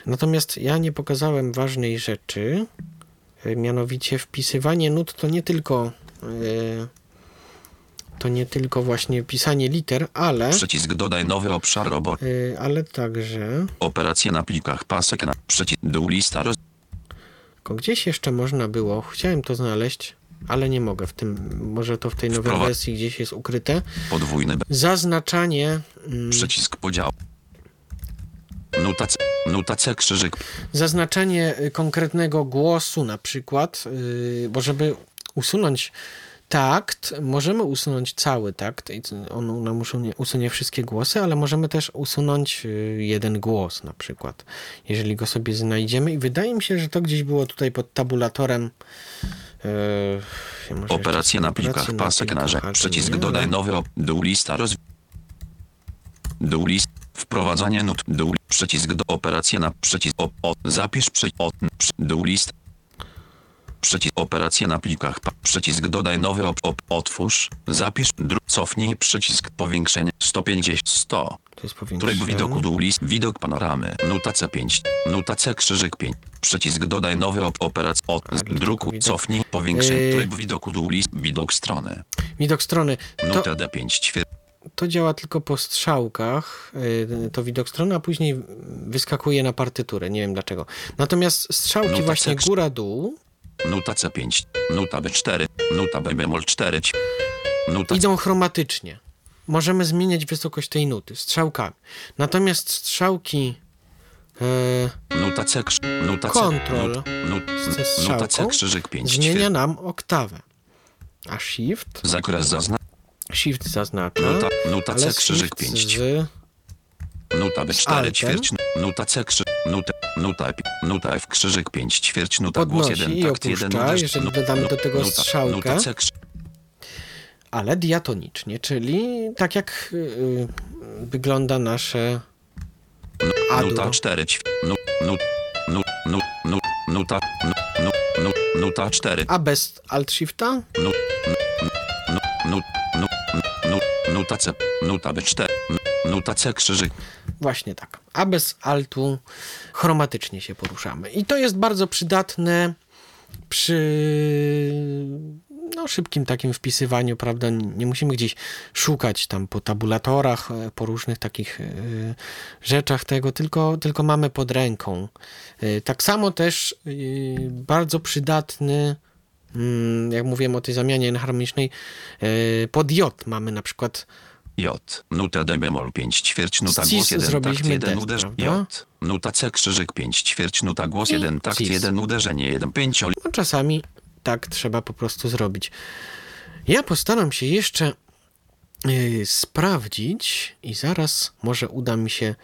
Natomiast ja nie pokazałem ważnej rzeczy, y, mianowicie wpisywanie nut to nie tylko y, to nie tylko właśnie pisanie liter, ale, Przycisk dodaj nowy obszar roboczy. y, ale także Operacje na plikach pasek na przycisk dół lista roz... Tylko Gdzieś jeszcze można było, chciałem to znaleźć, ale nie mogę w tym, może to w tej nowej wersji gdzieś jest ukryte. podwójny. Zaznaczanie, mm, przycisk podział. Nuta C, nuta C krzyżyk. zaznaczanie y, konkretnego głosu na przykład, yy, bo żeby usunąć takt, możemy usunąć cały takt on nam usunie, usunie wszystkie głosy, ale możemy też usunąć y, jeden głos na przykład, jeżeli go sobie znajdziemy i wydaje mi się, że to gdzieś było tutaj pod tabulatorem yy, ja może Operacje jeszcze- na plikach pasek na rzecz. Przycisk nie, dodaj nowy ob... dół lista roz... Dół list. Wprowadzanie nut. Dół. Przycisk do operacje na przycisk o, o zapisz przy o przy, dół list. Przycisk operacje na plikach. Przycisk dodaj nowy op, op, otwórz. Zapisz. Dru, cofnij przycisk powiększenie 150 100. To jest powiększenie. widoku dół list. Widok panoramy. Nuta C5. Nuta C krzyżyk 5. Przycisk dodaj nowy op, operac od druku. Cofnij powiększenie. Yy. Którego widoku dół list. Widok strony. Widok strony. To, Nuta D5 ćwier. to działa tylko po strzałkach, yy, to widok strony, a później wyskakuje na partyturę. Nie wiem dlaczego. Natomiast strzałki Nuta właśnie góra-dół Nuta C5. Nuta B4. Nuta B bemol 4. ć- Nuta idą chromatycznie. Możemy zmieniać wysokość tej nuty strzałkami. Natomiast strzałki yy, Nuta C Nuta C. Kontrol Nut, nut, ze nuta C krzyżyk 5 zmienia nam oktawę. A shift, Zakres zazna. shift zaznacza, Nuta, nuta C krzyżyk shift 5 ćwier. z Nuta B4 altem. ćwierć. Nuta C krzyżyk. Nuta, nuta, nuta F krzyżyk 5 ćwierć. Nuta głos Podnosi 1 i takt 1 opuszcza, uderz. jeżeli dodamy do tego nuta, strzałkę. Ale diatonicznie, czyli tak jak yy, wygląda nasze. Nuta 4 ćw, nu, nu, nu, nu, nu, nuta, nu, nu, nu, nuta 4 A bez alt shifta? nu, nu, nu, nu, nu, nu, nuta C, nuta B4, nu- nuta C krzyżyk, Właśnie tak. A bez altu chromatycznie się poruszamy. I to jest bardzo przydatne przy no, szybkim takim wpisywaniu, prawda? Nie musimy gdzieś szukać tam po tabulatorach, e, po różnych takich e, rzeczach tego, tylko, tylko mamy pod ręką. E, Tak samo też bardzo przydatny mm, jak mówiłem o tej zamianie enharmonicznej, pod J mamy na przykład J, nuta D bemol 5 ćwierć, nuta Z głos cis 1 takt zrobiliśmy 1 D, uderz, prawda? J, nuta C krzyżyk 5 ćwierć, nuta głos I 1 takt cis. 1 uderzenie 1 pięciol, No, czasami tak trzeba po prostu zrobić. Ja postaram się jeszcze yy, sprawdzić i zaraz może uda mi się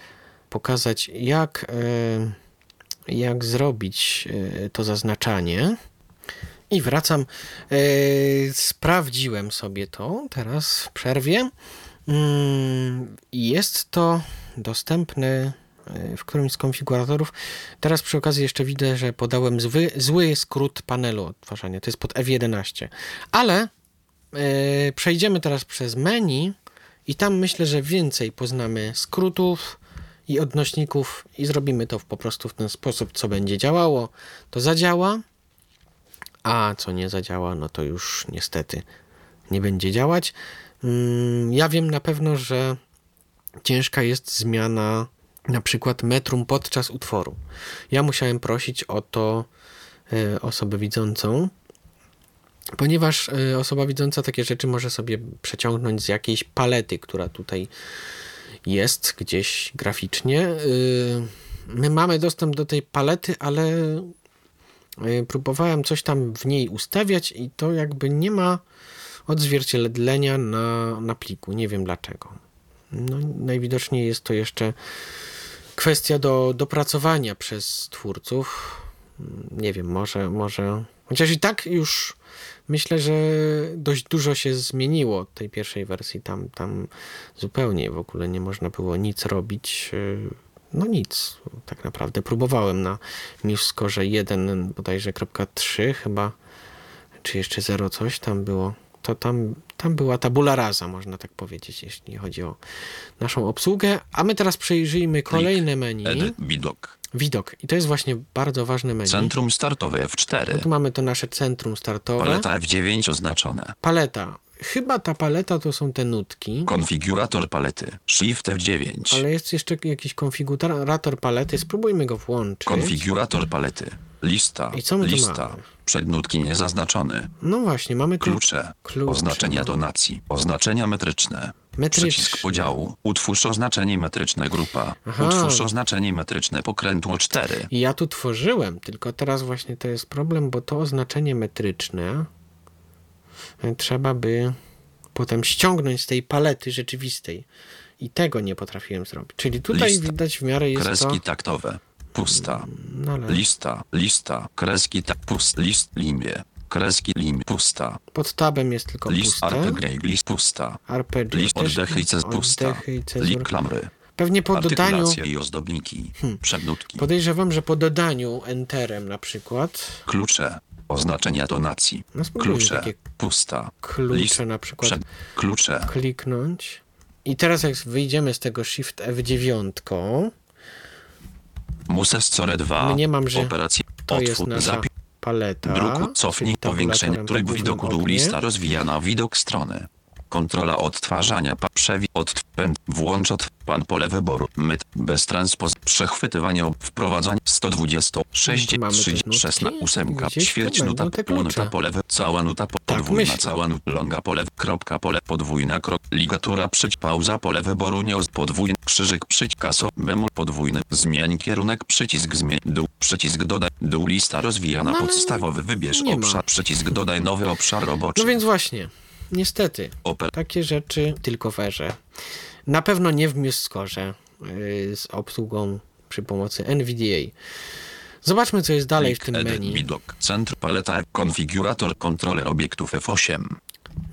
pokazać, jak, yy, jak zrobić yy, to zaznaczanie. I wracam. Yy, sprawdziłem sobie to teraz w przerwie. Mm, Jest to dostępne y, w którymś z konfiguratorów. Teraz przy okazji jeszcze widzę, że podałem zły, zły skrót panelu odtwarzania. To jest pod F11. Ale y, przejdziemy teraz przez menu i tam myślę, że więcej poznamy skrótów i odnośników i zrobimy to po prostu w ten sposób, co będzie działało, to zadziała, a co nie zadziała, no to już niestety nie będzie działać. Mm, Ja wiem na pewno, że ciężka jest zmiana na przykład metrum podczas utworu. Ja musiałem prosić o to e, osobę widzącą, ponieważ e, osoba widząca takie rzeczy może sobie przeciągnąć z jakiejś palety, która tutaj jest gdzieś graficznie. E, My mamy dostęp do tej palety, ale próbowałem coś tam w niej ustawiać i to jakby nie ma odzwierciedlenia na, na pliku. Nie wiem dlaczego. No, najwidoczniej jest to jeszcze kwestia do dopracowania przez twórców. Nie wiem, może, może. Chociaż i tak już myślę, że dość dużo się zmieniło od tej pierwszej wersji. Tam, tam zupełnie w ogóle nie można było nic robić. No nic, tak naprawdę. Próbowałem na MuseScore 1 bodajże .3 chyba, czy jeszcze 0 coś tam było. To tam, tam była tabula rasa, można tak powiedzieć, jeśli chodzi o naszą obsługę. A my teraz przejrzyjmy kolejne menu. Ed, widok. Widok. I to jest właśnie bardzo ważne menu. Centrum startowe No F4. tu mamy to nasze centrum startowe. Paleta F9 oznaczone. Paleta. Chyba ta paleta to są te nutki, Konfigurator palety. Shift F9. ale jest jeszcze jakiś konfigurator palety. Spróbujmy go włączyć. Konfigurator palety. Lista. I co my tu Lista. mamy? Przednutki niezaznaczone. No właśnie, mamy tu Klucze. Klucze. Oznaczenia donacji. Oznaczenia metryczne. Metryczne. Przycisk podziału. Utwórz oznaczenie metryczne grupa. Aha. Utwórz oznaczenie metryczne pokrętło 4. I ja tu tworzyłem, tylko teraz właśnie to jest problem, bo to oznaczenie metryczne trzeba by potem ściągnąć z tej palety rzeczywistej. I tego nie potrafiłem zrobić. Czyli tutaj Lista. widać w miarę jest Kreski to... taktowe. Pusta. No Lista. Lista. Kreski tak. Pust. List. Limie. Kreski lim. Pusta. pod tabem jest tylko List. puste. List. Pusta. Arpeggio List. Oddechy i cez. Pusta. cezur. Lik klamry. Pewnie po dodaniu, i ozdobniki. Hmm. Przednutki. podejrzewam, że po dodaniu enterem na przykład, Klucze. Oznaczenia donacji. No Klucze. Pusta. klucze List. na przykład Przed. Klucze. kliknąć. I teraz jak wyjdziemy z tego Shift F9, Muses Core 2. My nie mam, że Operacja. to jest nasza Zapi- paleta. Druku. Cofnij. Powiększenie tryb widoku dół lista rozwijana widok strony. Kontrola odtwarzania przewi odpęd włącz od pan pole wyboru myt bez transpoz przechwytywanie wprowadzanie 120 6 Tu mamy te 3 nutki. 16 ósemka Gdzieś tu ćwierć będą nuta pół nuta pole cała nuta po, Tak podwójna myślę. cała nuta longa pole kropka pole podwójna krok ligatura przyć pauza pole wyboru nie podwójny krzyżyk przyć kaso bemol podwójny zmień kierunek przycisk zmień dół przycisk dodaj dół lista rozwijana No podstawowy wybierz ma. obszar przycisk dodaj nowy obszar roboczy No więc właśnie, niestety, Oper takie rzeczy tylko w erze. Na pewno nie w MuseScore yy, z obsługą przy pomocy NVDA. Zobaczmy, co jest dalej w tym Edit, menu. Widok, centr, paleta, konfigurator, kontroler obiektów F8.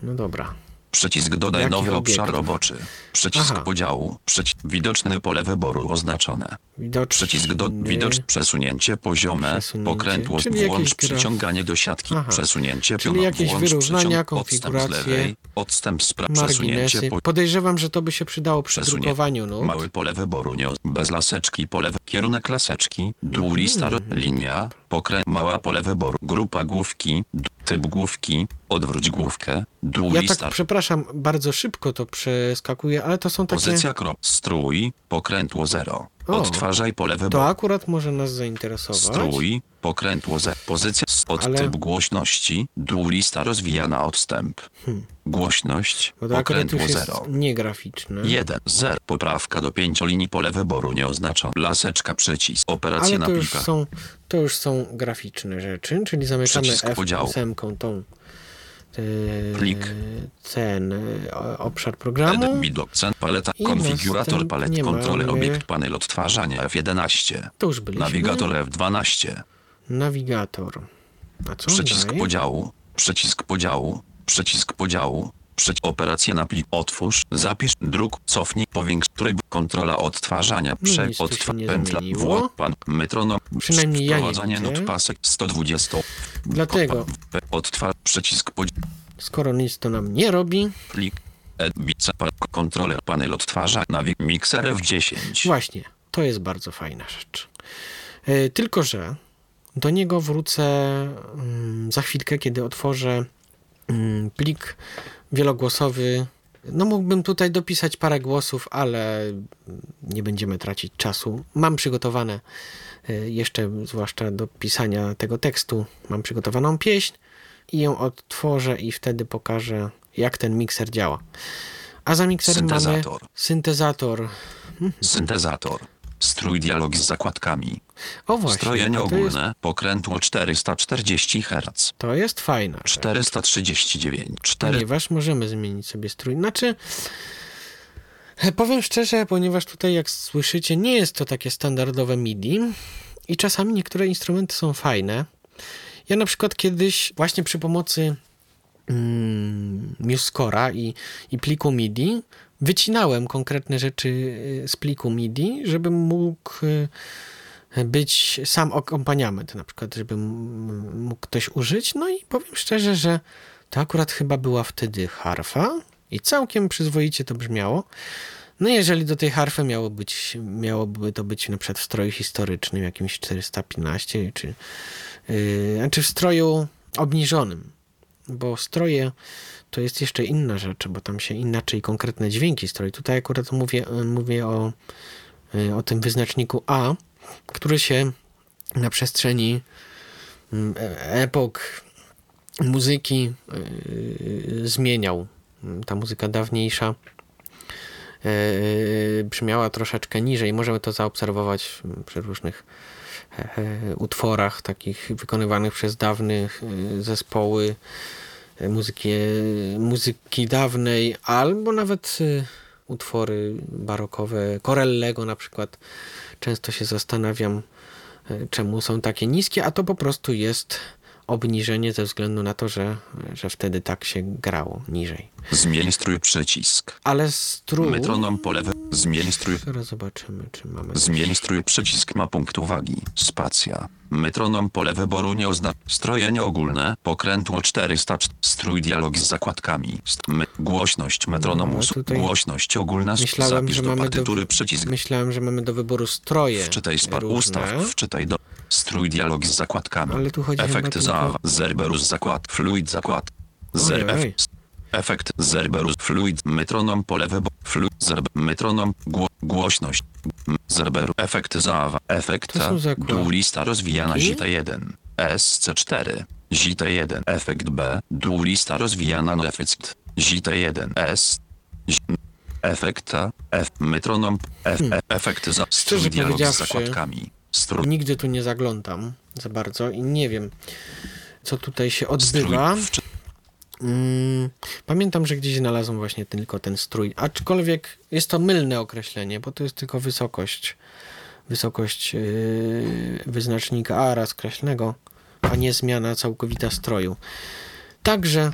No dobra. Przycisk dodaj Jakich nowy obszar obiektów? roboczy. Przycisk Aha. podziału. Przycisk widoczne pole wyboru oznaczone. Widoczny. Przycisk do widoczne przesunięcie poziome. Przesunięcie, Pokrętło czyli włącz przyciąganie do siatki. Aha. Przesunięcie Czyli piona jakieś włącz wyrównania, przyciąg- odstęp z konfiguracje, lewej, Odstęp z pra- przesunięcie po Podejrzewam, że to by się przydało przy Przesunie- drukowaniu nut. Małe pole wyboru nie bez laseczki pole kierunek laseczki dół lista ro- linia pokręt mała pole wyboru grupa główki typ główki odwróć główkę dół Ja lista tak, przepraszam, bardzo szybko to przeskakuję, ale to są takie... pozycja krop strój pokrętło 0 O. odtwarzaj pole To wyboru akurat może nas zainteresować. strój pokrętło 0 pozycja s- od Ale- typ głośności dół lista rozwijana odstęp głośność Hmm. To akurat pokrętło już jest 0 niegraficzne. 1, 0, poprawka do 5 linii pole wyboru nieoznaczona. Laseczka przycisk, operacja Ale to już, są, to już są graficzne rzeczy, czyli zamykamy Przycisk podziału. F8 tą Plik. ten e, o- obszar programu. Edit, widok, cen, paleta, I konfigurator palet, mamy- obiekt, panel odtwarzania F11. To już byliśmy. Nawigator F12. Nawigator. A co Przycisk daje? podziału, przycisk podziału, przycisk podziału. Przyć operacja na plik. Otwórz, zapisz, druk, cofnij, powiększ tryb, kontrola odtwarzania, prze, No odtwa, pętla, włącz, pan, metronom, Przynajmniej ja nie not pasek 120. Dlatego, Odtwarz, przycisk skoro nic to nam nie robi, Plik. Edbica, kontroler, panel odtwarza, nawig, mikser F10. właśnie, to jest bardzo fajna rzecz. E, tylko, że do niego wrócę mm, za chwilkę, kiedy otworzę mm, plik wielogłosowy. No mógłbym tutaj dopisać parę głosów, ale nie będziemy tracić czasu. Mam przygotowane e, jeszcze, zwłaszcza do pisania tego tekstu, mam przygotowaną pieśń i ją odtworzę i wtedy pokażę, jak ten mikser działa. A za mikserem mamy Syntezator. syntezator. Strój dialog z zakładkami. O właśnie, Strojenie to jest, ogólne. Pokrętło 440 Hz. to jest fajna rzecz. 439. 4 Ponieważ możemy zmienić sobie strój. Znaczy, powiem szczerze, ponieważ tutaj, jak słyszycie, nie jest to takie standardowe MIDI i czasami niektóre instrumenty są fajne. Ja na przykład kiedyś właśnie przy pomocy mm, MuseScore'a i, i pliku MIDI, wycinałem konkretne rzeczy y, z pliku MIDI, żebym mógł y, być sam akompaniament, na przykład, żeby mógł ktoś użyć. No i powiem szczerze, że to akurat chyba była wtedy harfa i całkiem przyzwoicie to brzmiało. No jeżeli do tej harfy miało być, miałoby to być na przykład w stroju historycznym, jakimś 415, czy, yy, znaczy w stroju obniżonym, bo stroje to jest jeszcze inna rzecz, bo tam się inaczej konkretne dźwięki stroi. Tutaj akurat mówię, mówię o, yy, o tym wyznaczniku A, który się na przestrzeni mm, e- epok muzyki zmieniał. Ta muzyka dawniejsza brzmiała troszeczkę niżej. Możemy to zaobserwować przy różnych e, e, utworach takich wykonywanych przez dawnych e, zespoły e, muzyki, muzyki dawnej, albo nawet e, utwory barokowe, Corellego na przykład. Często się zastanawiam, e, czemu są takie niskie, a to po prostu jest obniżenie ze względu na to, że, że wtedy tak się grało niżej. Zmień strój przycisk. Ale strój... Metronom po lewej. Zmień strój. Zaraz zobaczymy, czy mamy... Zmień strój przycisk ma punkt uwagi. Spacja. Metronom pole wyboru nie oznacza. Strojenie ogólne. Pokrętło 400. Strój dialog z zakładkami. My, głośność metronomu. No, tutaj Głośność ogólna. Myślałem, Zapisz że do mamy do, partytury przycisk. myślałem, że mamy do wyboru stroje Wczytaj z par różne. ustaw. Wczytaj do. Strój dialog z zakładkami. Ale tu chodzi Efekt za. Zerberus zakład. Fluid zakład. Zer Ojej. Efekt Zerberus Fluid Metronom pole wyboru Fluid Zerb Metronom gło, Głośność Zerberu Efekt Zawa Efekt. Dół lista rozwijana ZT1 SC4 ZT1 Efekt B Dół lista rozwijana no efekt ZT1 S Z- Efekt A F Metronom F, F Efekt za Hmm. Strój dialog z zakładkami Strój Nigdy tu nie zaglądam za bardzo i nie wiem, co tutaj się odbywa. Mm, pamiętam, że gdzieś znalazłem właśnie tylko ten strój. Aczkolwiek jest to mylne określenie, bo to jest tylko wysokość. Wysokość yy, wyznacznika A raz kreślnego, a nie zmiana całkowita stroju. Także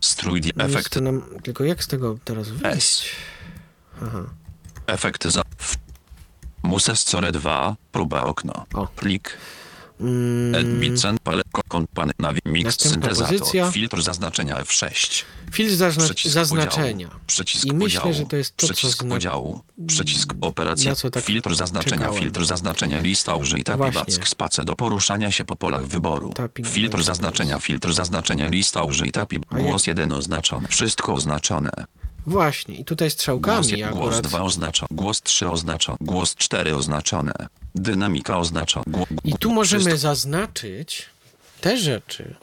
Strój Efekt nam, tylko jak z tego teraz wyjść? Aha. Efekt za. w- Musescore 2, próba okno. O. Plik. Mm, Edmicen pale kompany na mix syntezator. Filtr zaznaczenia F6. filtr zazna- Przycisk zaznaczenia. Podziału. Przycisk I myślę, podziału. że to jest to, co Przycisk zna- podziału. Przycisk operacja. Co tak filtr zaznaczenia. czekałem. Filtr zaznaczenia. Lista użyta. Piwack space do poruszania się po polach wyboru. Tapping Filtr zaznaczenia. Filtr zaznaczenia. Lista użyta. Pi- A jak- Głos 1 oznaczony. Wszystko oznaczone. Właśnie, i tutaj Głos, strzałkami głos akurat. 2 oznaczony, głos 3 oznaczony, głos 4 oznaczone, dynamika oznaczona. Głos, I tu możemy zaznaczyć te rzeczy,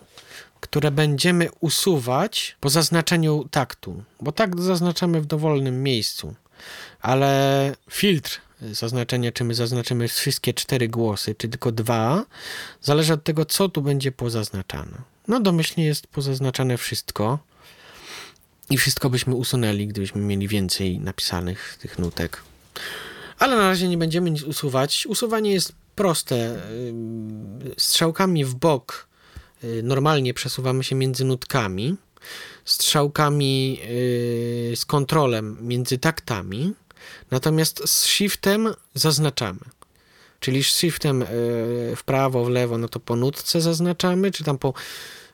które będziemy usuwać po zaznaczeniu taktu, bo takt zaznaczamy w dowolnym miejscu, ale filtr zaznaczenia, czy my zaznaczymy wszystkie cztery głosy, czy tylko dwa, zależy od tego, co tu będzie pozaznaczane. No domyślnie jest pozaznaczane wszystko i wszystko byśmy usunęli, gdybyśmy mieli więcej napisanych tych nutek. Ale na razie nie będziemy nic usuwać. Usuwanie jest proste. Strzałkami w bok y, normalnie przesuwamy się między nutkami. Strzałkami y, z kontrolem między taktami. Natomiast z shiftem zaznaczamy. Czyli shiftem y, w prawo, w lewo, no to po nutce zaznaczamy, czy tam po,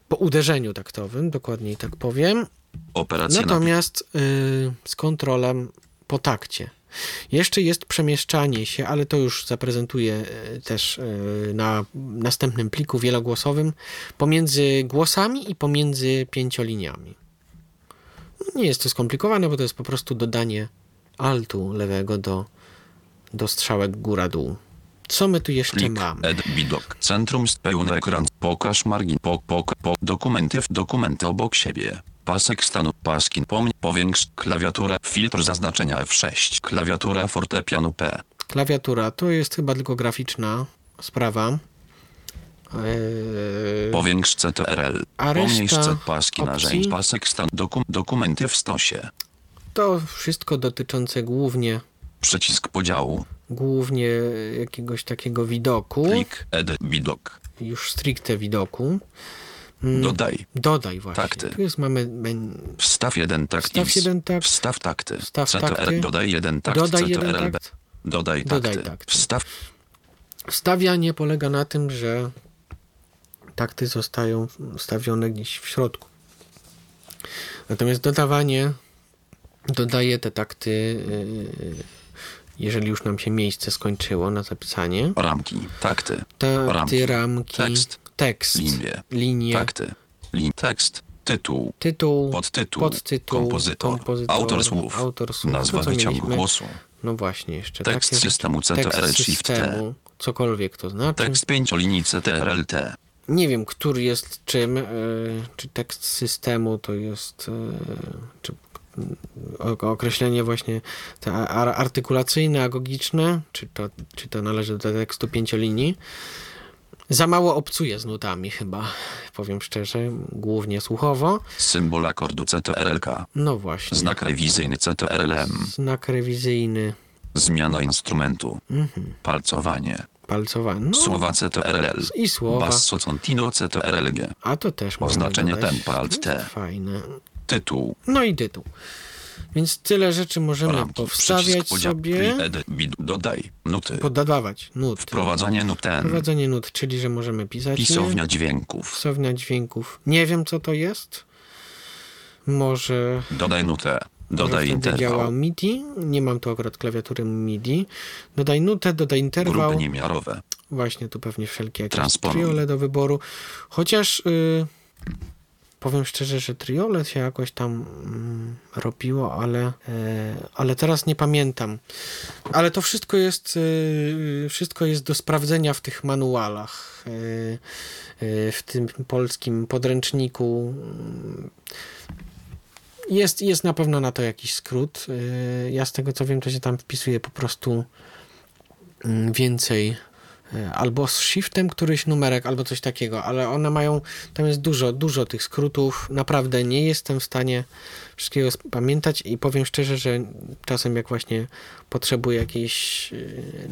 po uderzeniu taktowym, dokładniej tak powiem. Operacja na Natomiast y, z kontrolem po takcie. Jeszcze jest przemieszczanie się, ale to już zaprezentuję y, też y, na następnym pliku wielogłosowym pomiędzy głosami i pomiędzy pięcioliniami. Nie jest to skomplikowane, bo to jest po prostu dodanie altu lewego do, do strzałek góra-dół. Co my tu jeszcze plik, mamy? ed, widok, centrum, pełny ekran, pokaż margin, po, po, po, dokumenty, w dokumenty obok siebie. Pasek stanu, paskin, pom, powiększ, klawiatura, filtr zaznaczenia F6, klawiatura fortepianu P. Klawiatura to jest chyba tylko graficzna sprawa. Eee, Powiększ CTRL, pomniejsz C, paski narzędź, pasek stan, dokum, dokumenty w stosie. To wszystko dotyczące głównie, Przycisk podziału, głównie jakiegoś takiego widoku, plik, ed, widok. już stricte widoku. Dodaj. Dodaj właśnie. Takty. Tu jest mamy men- Wstaw jeden takt. Wstaw jeden takt. Wstaw takty. Wstaw CTR. takty. Dodaj jeden takt. Dodaj jeden takt. Dodaj Dodaj takty. takty. Wstaw Wstawianie polega na tym, że takty zostają stawione gdzieś w środku. Natomiast dodawanie dodaje te takty, yy, jeżeli już nam się miejsce skończyło na zapisanie. ramki. Takty. Takty, Ramki. ramki, Tekst. Tekst Linie. linie, Takty. Lin. Tekst. Tytuł. tytuł, Podtytuł. podtytuł, kompozytor. kompozytor, Autor słów. autor słów. Nazwa To, co wyciągu głosu. No właśnie, jeszcze Tekst takie systemu CTRL Shift T. cokolwiek to znaczy. Tekst pięciolinii CTRL-T. Nie wiem, który jest czym, e, czy tekst systemu to jest, e, czy określenie właśnie te ar- artykulacyjne, agogiczne, czy to, czy to należy do tekstu pięciolinii. Za mało obcuję z nutami chyba, powiem szczerze, głównie słuchowo. Symbol akordu CTRL-K. No właśnie. Znak rewizyjny CTRL-M. Znak rewizyjny, Zmiana instrumentu. Mhm. Palcowanie. palcowanie. No, Słowa CTRL. I słowa. Basso contino CTRLG. A to też Oznaczenie tempa Alt T. Fajne. Tytuł. No i tytuł. Więc tyle rzeczy możemy Ramki. powstawiać sobie, dodaj. Nuty. podawać nut. Wprowadzanie nuten. Wprowadzenie nut, czyli że możemy pisać. nie? Pisownia dźwięków. Pisownia dźwięków. Nie wiem, co to jest. Może, Dodaj nutę. Dodaj wtedy działa interwał. MIDI. Nie mam tu akurat klawiatury MIDI. Dodaj nutę, dodaj interwał. Grupy niemiarowe. Właśnie tu pewnie wszelkie jakieś triole do wyboru. Chociaż y, powiem szczerze, że triole się jakoś tam mm, robiło, ale, e, ale teraz nie pamiętam. Ale to wszystko jest, y, wszystko jest do sprawdzenia w tych manualach. y, y, w tym polskim podręczniku. Jest, jest na pewno na to jakiś skrót. Y, Ja z tego co wiem, to się tam wpisuje po prostu mm, więcej e, albo z shiftem któryś numerek, albo coś takiego, ale one mają, tam jest dużo, dużo tych skrótów, naprawdę nie jestem w stanie wszystkiego pamiętać i powiem szczerze, że czasem jak właśnie potrzebuję jakiejś e,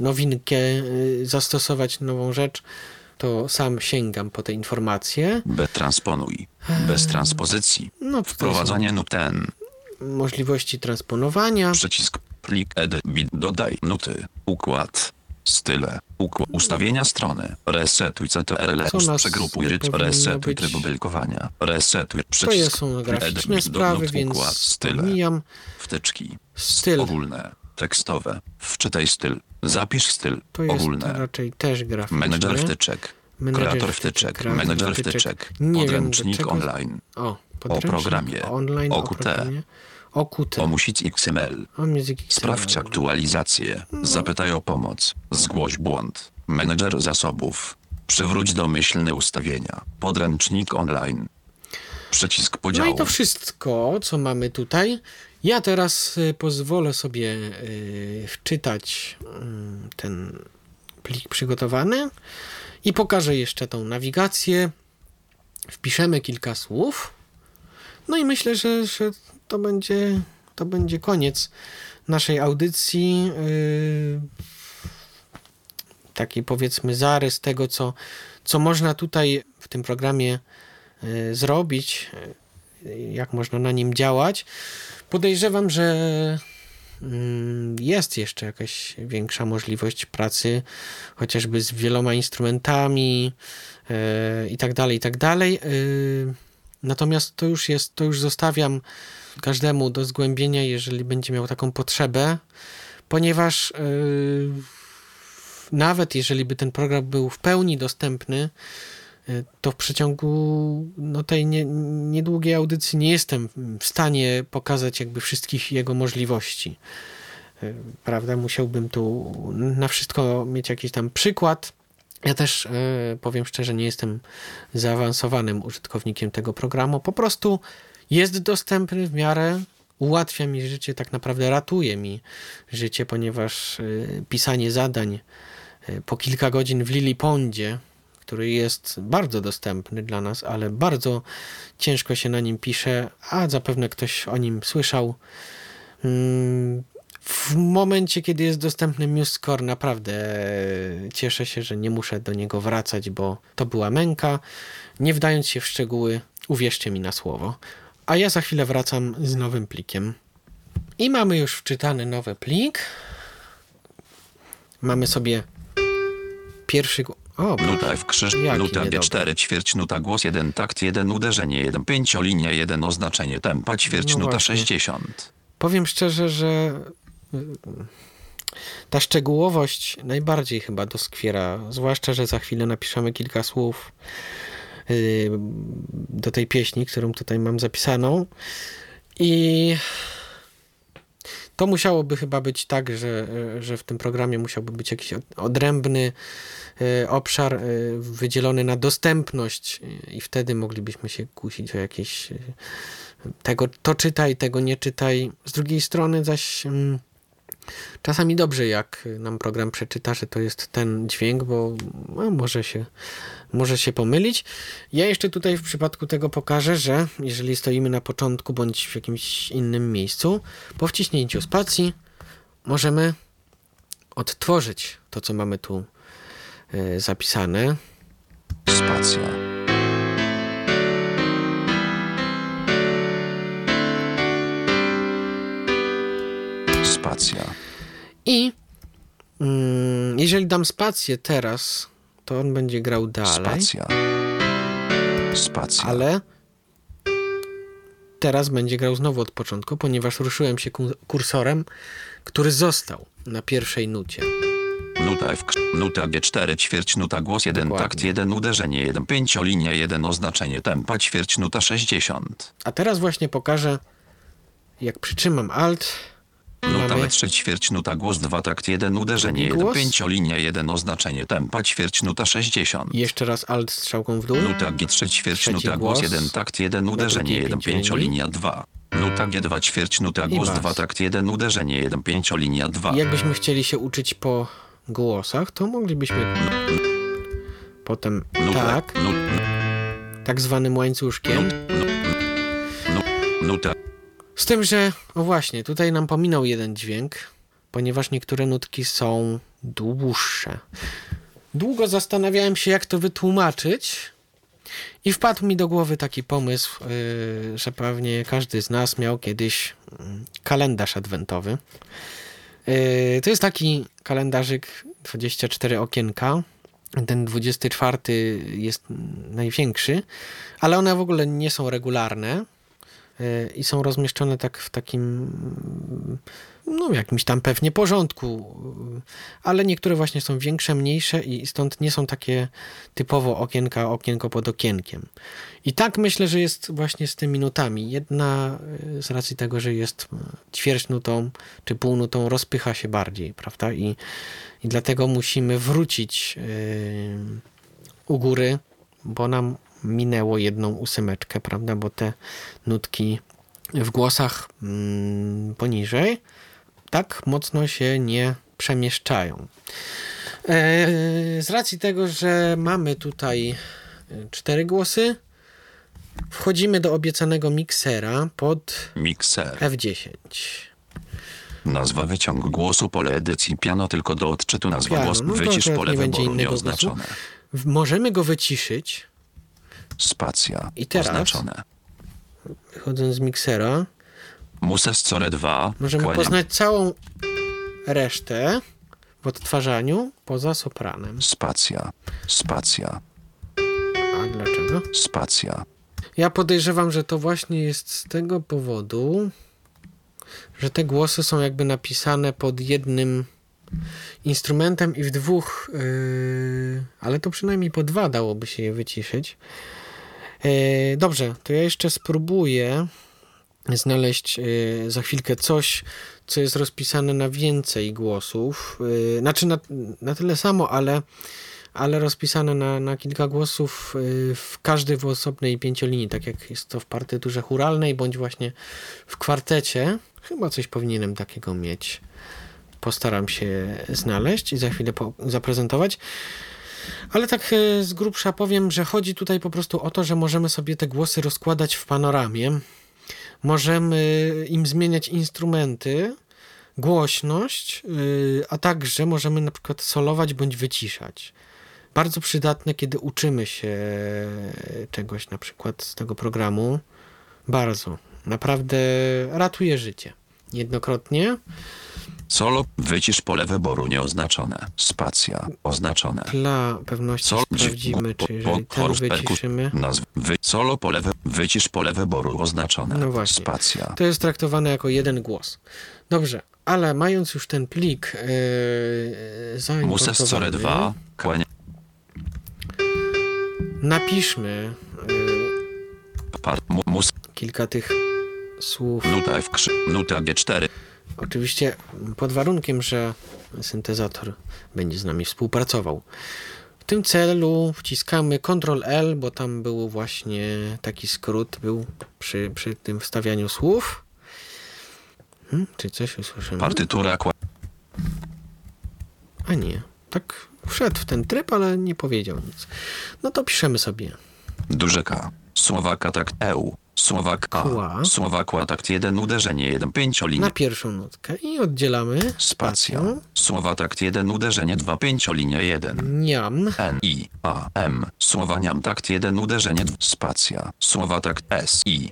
nowinkę e, zastosować, nową rzecz, to sam sięgam po te informacje. Bez transponuj. Bez transpozycji. No, tutaj są Wprowadzanie nuten. możliwości transponowania. Przycisk. Plik edit. Dodaj. Nuty. Układ. Style. Układ. Ustawienia strony. Resetuj CTRL. Przegrupuj rytm. Resetuj tryb belkowania. Resetuj. To Przycisk. jest, są graficzne sprawy, więc Układ. Style. pomijam. Wtyczki. Styl. Ogólne. Tekstowe. Wczytaj styl. Zapisz styl. To jest Ogólne. raczej też graficzne. Menedżer wtyczek. Kreator wtyczek, Menedżer wtyczek. wtyczek. Wiem, Podręcznik online. O, podręcznik programie. Online, o programie. OQT. Omusić XML. Sprawdź aktualizację. Zapytaj o pomoc. Zgłoś błąd. Menedżer zasobów. Przywróć domyślne ustawienia. Podręcznik online. Przycisk No podziału. i to wszystko, co mamy tutaj. Ja teraz y, pozwolę sobie y, wczytać mm, ten plik przygotowany i pokażę jeszcze tą nawigację. Wpiszemy kilka słów. No i myślę, że, że to, będzie, to będzie koniec naszej audycji. y, Taki powiedzmy zarys tego, co, co można tutaj w tym programie y, zrobić, y, jak można na nim działać. Podejrzewam, że mm, jest jeszcze jakaś większa możliwość pracy, chociażby z wieloma instrumentami i tak dalej, i tak dalej. Natomiast to już jest, to już zostawiam każdemu do zgłębienia, jeżeli będzie miał taką potrzebę, ponieważ y, nawet jeżeli by ten program był w pełni dostępny, y, to w przeciągu no, tej nie, niedługiej audycji nie jestem w stanie pokazać jakby wszystkich jego możliwości. Y, Prawda? Musiałbym tu na wszystko mieć jakiś tam przykład. Ja też powiem szczerze, nie jestem zaawansowanym użytkownikiem tego programu. Po prostu jest dostępny w miarę, ułatwia mi życie, tak naprawdę ratuje mi życie, ponieważ y, pisanie zadań y, po kilka godzin w Lilipondzie, który jest bardzo dostępny dla nas, ale bardzo ciężko się na nim pisze, a zapewne ktoś o nim słyszał. Mm, w momencie, kiedy jest dostępny MuseScore, naprawdę cieszę się, że nie muszę do niego wracać, bo to była męka. Nie wdając się w szczegóły, uwierzcie mi na słowo. A ja za chwilę wracam z nowym plikiem. I mamy już wczytany nowy plik. Mamy sobie pierwszy. O, Nuta F krzyż, Jaki nuta niedobry. G4 ćwierć, nuta głos 1 takt 1 uderzenie 1 pięciolinia 1 oznaczenie tempa ćwierć, No nuta właśnie. 60. powiem szczerze, że y, ta szczegółowość najbardziej chyba doskwiera. Zwłaszcza, że za chwilę napiszemy kilka słów do tej pieśni, którą tutaj mam zapisaną. I to musiałoby chyba być tak, że, że w tym programie musiałby być jakiś od- odrębny y, obszar y, wydzielony na dostępność y, i wtedy moglibyśmy się kusić o jakieś y, tego to czytaj, tego nie czytaj. Z drugiej strony zaś mm, czasami dobrze, jak nam program przeczyta, że to jest ten dźwięk, bo no, może, się, może się pomylić. Ja jeszcze tutaj w przypadku tego pokażę, że jeżeli stoimy na początku bądź w jakimś innym miejscu, po wciśnięciu spacji możemy odtworzyć to, co mamy tu e, zapisane. Spacja. Spacja. I mm, jeżeli dam spację teraz, to on będzie grał dalej, Spacja. Spacja. ale teraz będzie grał znowu od początku, ponieważ ruszyłem się ku- kursorem, który został na pierwszej nucie. Nuta F, nuta G4 ćwierć, nuta głos 1 Dokładnie. takt 1 uderzenie 1 pięciolinia 1 oznaczenie tempa ćwierć, nuta 60. A teraz właśnie pokażę, jak przytrzymam Alt, Nuta mamy B3 ćwierć, nuta głos 2 takt 1 uderzenie Drugi 1 głos. pięciolinia 1 oznaczenie tempa ćwierć, nuta 60. i jeszcze raz Alt strzałką w dół. Nuta G3 ćwierć, Trzeci nuta głos. głos 1 takt 1 uderzenie drugiej 1 pięciolinii. pięciolinia 2. Nuta G2 ćwierć, nuta głos bas. 2 takt 1 uderzenie 1 pięciolinia 2. I jakbyśmy chcieli się uczyć po głosach, to moglibyśmy potem tak, tak zwanym łańcuszkiem. nu, nuta Z tym, że, o właśnie, tutaj nam pominął jeden dźwięk, ponieważ niektóre nutki są dłuższe. Długo zastanawiałem się, jak to wytłumaczyć, i wpadł mi do głowy taki pomysł, yy, że pewnie każdy z nas miał kiedyś mm, kalendarz adwentowy. Yy, to jest taki kalendarzyk 24 okienka. Ten 24 jest największy, ale one w ogóle nie są regularne i są rozmieszczone tak w takim no jakimś tam pewnie porządku, ale niektóre właśnie są większe, mniejsze i stąd nie są takie typowo okienka, okienko pod okienkiem. I tak myślę, że jest właśnie z tymi nutami. Jedna y, z racji tego, że jest y, ćwierć nutą czy półnutą rozpycha się bardziej, prawda? I, i dlatego musimy wrócić y, u góry, bo nam minęło jedną ósemeczkę, prawda? Bo te nutki w głosach mm, poniżej tak mocno się nie przemieszczają. E, z racji tego, że mamy tutaj e, cztery głosy, wchodzimy do obiecanego miksera pod mikser. F10. Nazwa wyciąg głosu pole edycji piano tylko do odczytu nazwa Piano, głos no wycisz pole wyboru nieoznaczone. W- Możemy go wyciszyć, Spacja. I teraz? Oznaczone. wychodząc z miksera. Muses core 2. Możemy kłaniam. poznać całą resztę w odtwarzaniu poza sopranem. Spacja. Spacja. A dlaczego? Spacja. Ja podejrzewam, że to właśnie jest z tego powodu, że te głosy są jakby napisane pod jednym instrumentem i w dwóch, yy, ale to przynajmniej po dwa dałoby się je wyciszyć. Yy, dobrze, to ja jeszcze spróbuję znaleźć yy, za chwilkę coś, co jest rozpisane na więcej głosów. Yy, znaczy na, na tyle samo, ale ale rozpisane na, na kilka głosów w każdej w osobnej pięciolinii, tak jak jest to w partyturze churalnej, bądź właśnie w kwartecie. Chyba coś powinienem takiego mieć. Postaram się znaleźć i za chwilę zaprezentować. Ale tak y, z grubsza powiem, że chodzi tutaj po prostu o to, że możemy sobie te głosy rozkładać w panoramie. Możemy im zmieniać instrumenty, głośność, yy, a także możemy na przykład solować bądź wyciszać. Bardzo przydatne, kiedy uczymy się czegoś na przykład z tego programu. Bardzo. Naprawdę ratuje życie. Jednokrotnie. Solo, wycisz pole wyboru nieoznaczone. Spacja, oznaczone. Dla pewności Sol- sprawdzimy, czy jeżeli ten wyciszymy. Nazw, wy, solo pole, wy, wycisz pole wyboru oznaczone. No właśnie. Spacja. To jest traktowane jako jeden głos. Dobrze, ale mając już ten plik yy, zaimportowany, 2, kłania, napiszmy mus, kilka tych słów. nuta F, nuta G4, Oczywiście pod warunkiem, że syntezator będzie z nami współpracował. W tym celu wciskamy Ctrl L, bo tam był właśnie taki skrót był przy, przy tym wstawianiu słów. Hmm, czy coś usłyszymy? partytura, A nie, tak wszedł w ten tryb, ale nie powiedział nic. No to piszemy sobie. duże K, Słowaka takt EU, Słowak A, Kła. Słowakła takt 1, uderzenie 1, pięciolinie, Na pierwszą nutkę i oddzielamy spacja. Słowa takt 1, uderzenie 2, pięciolinie 1. Niam. N, I, A, M. Słowa niam takt 1, uderzenie 2, spacja. Słowa takt S, I,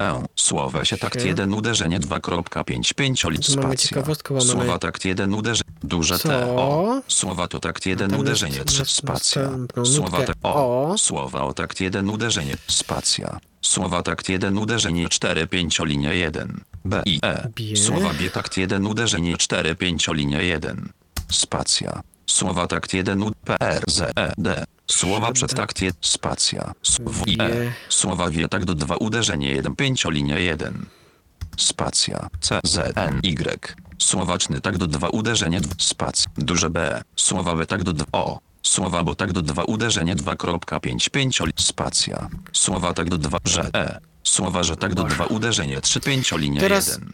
E. Słowa się takt. 1, uderzenie 2.5, 5 lit, Tu mamy spacja. ciekawostkę, Słowa takt 1, uderzenie, duże Co? T, O. Słowa to takt 1, Tam uderzenie jest 3, nas- spacja. następną Słowa nutkę tak, O. O. Słowa o takt 1, uderzenie, spacja. Słowa takt 1, uderzenie 4, 5, linia 1. B, I, E. Bie. Słowa B takt 1, uderzenie 4, 5, linia 1. Spacja. Słowa takt 1, U, P, R, Z, E, D. Słowa przed takt 1, spacja. W, I, E. Wie. Słowa wie tak do 2, uderzenie 1, 5, linia 1. Spacja. C, Z, N, Y. Słowaczny tak do 2, uderzenie 2, spac. Duże B. Słowa B tak do 2, O. Słowa bo tak do 2, uderzenie 2.5, 5, spacja. Słowa tak do 2, że E. Słowa, że tak do 2, uderzenie 3, 5, linia Teraz- 1.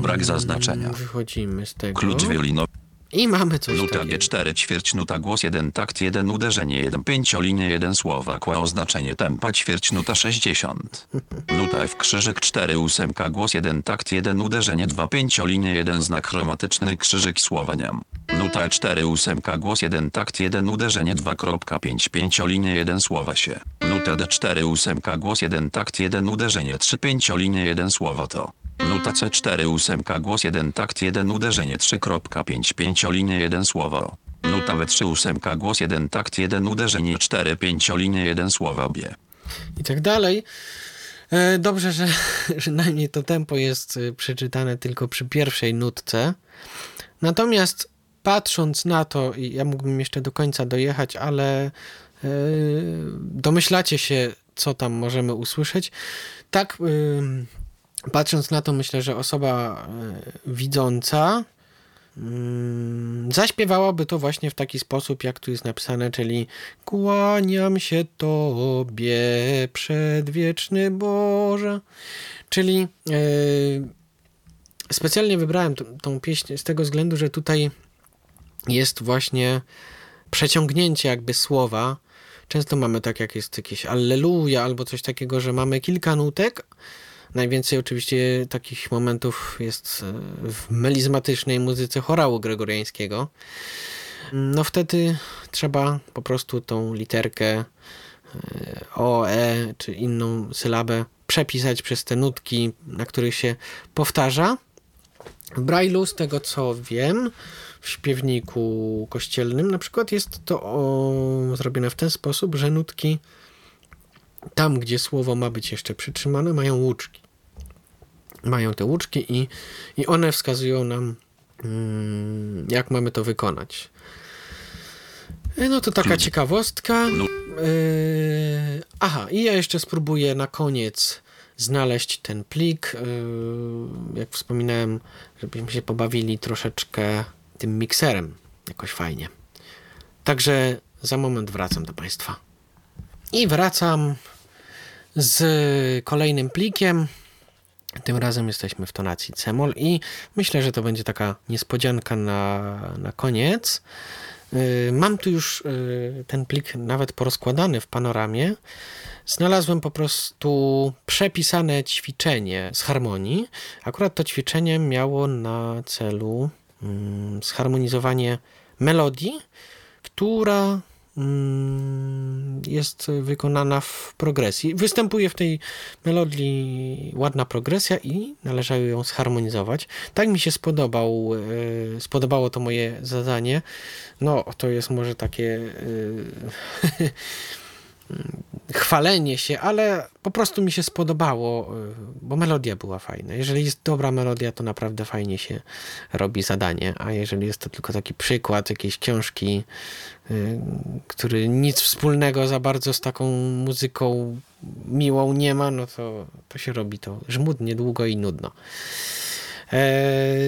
Brak zaznaczenia. Wychodzimy z tego. Klucz wiolinowy. I mamy coś Nuta takiego. G4, ćwierć nuta głos 1, takt 1, uderzenie 1, pięciolinie 1 słowa, kła oznaczenie tempa, ćwierć nuta 60. Nuta F, krzyżyk 4, ósemka, głos 1, takt 1, uderzenie 2, pięciolinie 1, znak chromatyczny, krzyżyk słowa niam. Nuta E4, ósemka, głos 1, takt 1, uderzenie 2.5, pięciolinie 1 słowa się. Nuta D4, ósemka, głos 1, takt 1, uderzenie 3, pięciolinie 1 słowo to. Nuta C4 ósemka głos 1 takt 1 uderzenie 3.5 pięciolinie 1 słowo. Nuta W3 ósemka głos 1 takt 1 uderzenie 4 pięciolinie 1 słowo obie. I tak dalej. E, Dobrze, że [LAUGHS] przynajmniej to tempo jest e, przeczytane tylko przy pierwszej nutce. Natomiast patrząc na to, i ja mógłbym jeszcze do końca dojechać, ale e, domyślacie się, co tam możemy usłyszeć. Tak, e, patrząc na to, myślę, że osoba e, widząca mm, zaśpiewałaby to właśnie w taki sposób, jak tu jest napisane, czyli kłaniam się Tobie, przedwieczny Boże. Czyli e, specjalnie wybrałem tą pieśń z tego względu, że tutaj jest właśnie przeciągnięcie jakby słowa. Często mamy tak, jak jest jakieś Alleluja albo coś takiego, że mamy kilka nutek. Najwięcej oczywiście takich momentów jest e, w melizmatycznej muzyce chorału gregoriańskiego. No wtedy trzeba po prostu tą literkę e, O, E czy inną sylabę przepisać przez te nutki, na których się powtarza. W Braille'u, z tego co wiem, w śpiewniku kościelnym na przykład jest to o, zrobione w ten sposób, że nutki tam, gdzie słowo ma być jeszcze przytrzymane, mają łuczki. Mają te łuczki i, i one wskazują nam, mm, jak mamy to wykonać. E, No to taka ciekawostka. No. Yy, aha, i ja jeszcze spróbuję na koniec znaleźć ten plik. Yy, jak wspominałem, żebyśmy się pobawili troszeczkę tym mikserem. Jakoś fajnie. Także za moment wracam do Państwa. I wracam z kolejnym plikiem. Tym razem jesteśmy w tonacji C-moll i myślę, że to będzie taka niespodzianka na, na koniec. Yy, Mam tu już yy, ten plik nawet porozkładany w panoramie. znalazłem po prostu przepisane ćwiczenie z harmonii. Akurat to ćwiczenie miało na celu mm, zharmonizowanie melodii, która jest wykonana w progresji. Występuje w tej melodii ładna progresja i należało ją zharmonizować. Tak mi się spodobał, e, spodobało to moje zadanie. No, to jest może takie e, [LAUGHS] chwalenie się, ale po prostu mi się spodobało, y, bo melodia była fajna. Jeżeli jest dobra melodia, to naprawdę fajnie się robi zadanie, a jeżeli jest to tylko taki przykład jakiejś książki, y, który nic wspólnego za bardzo z taką muzyką miłą nie ma, no to, to się robi to żmudnie, długo i nudno. E,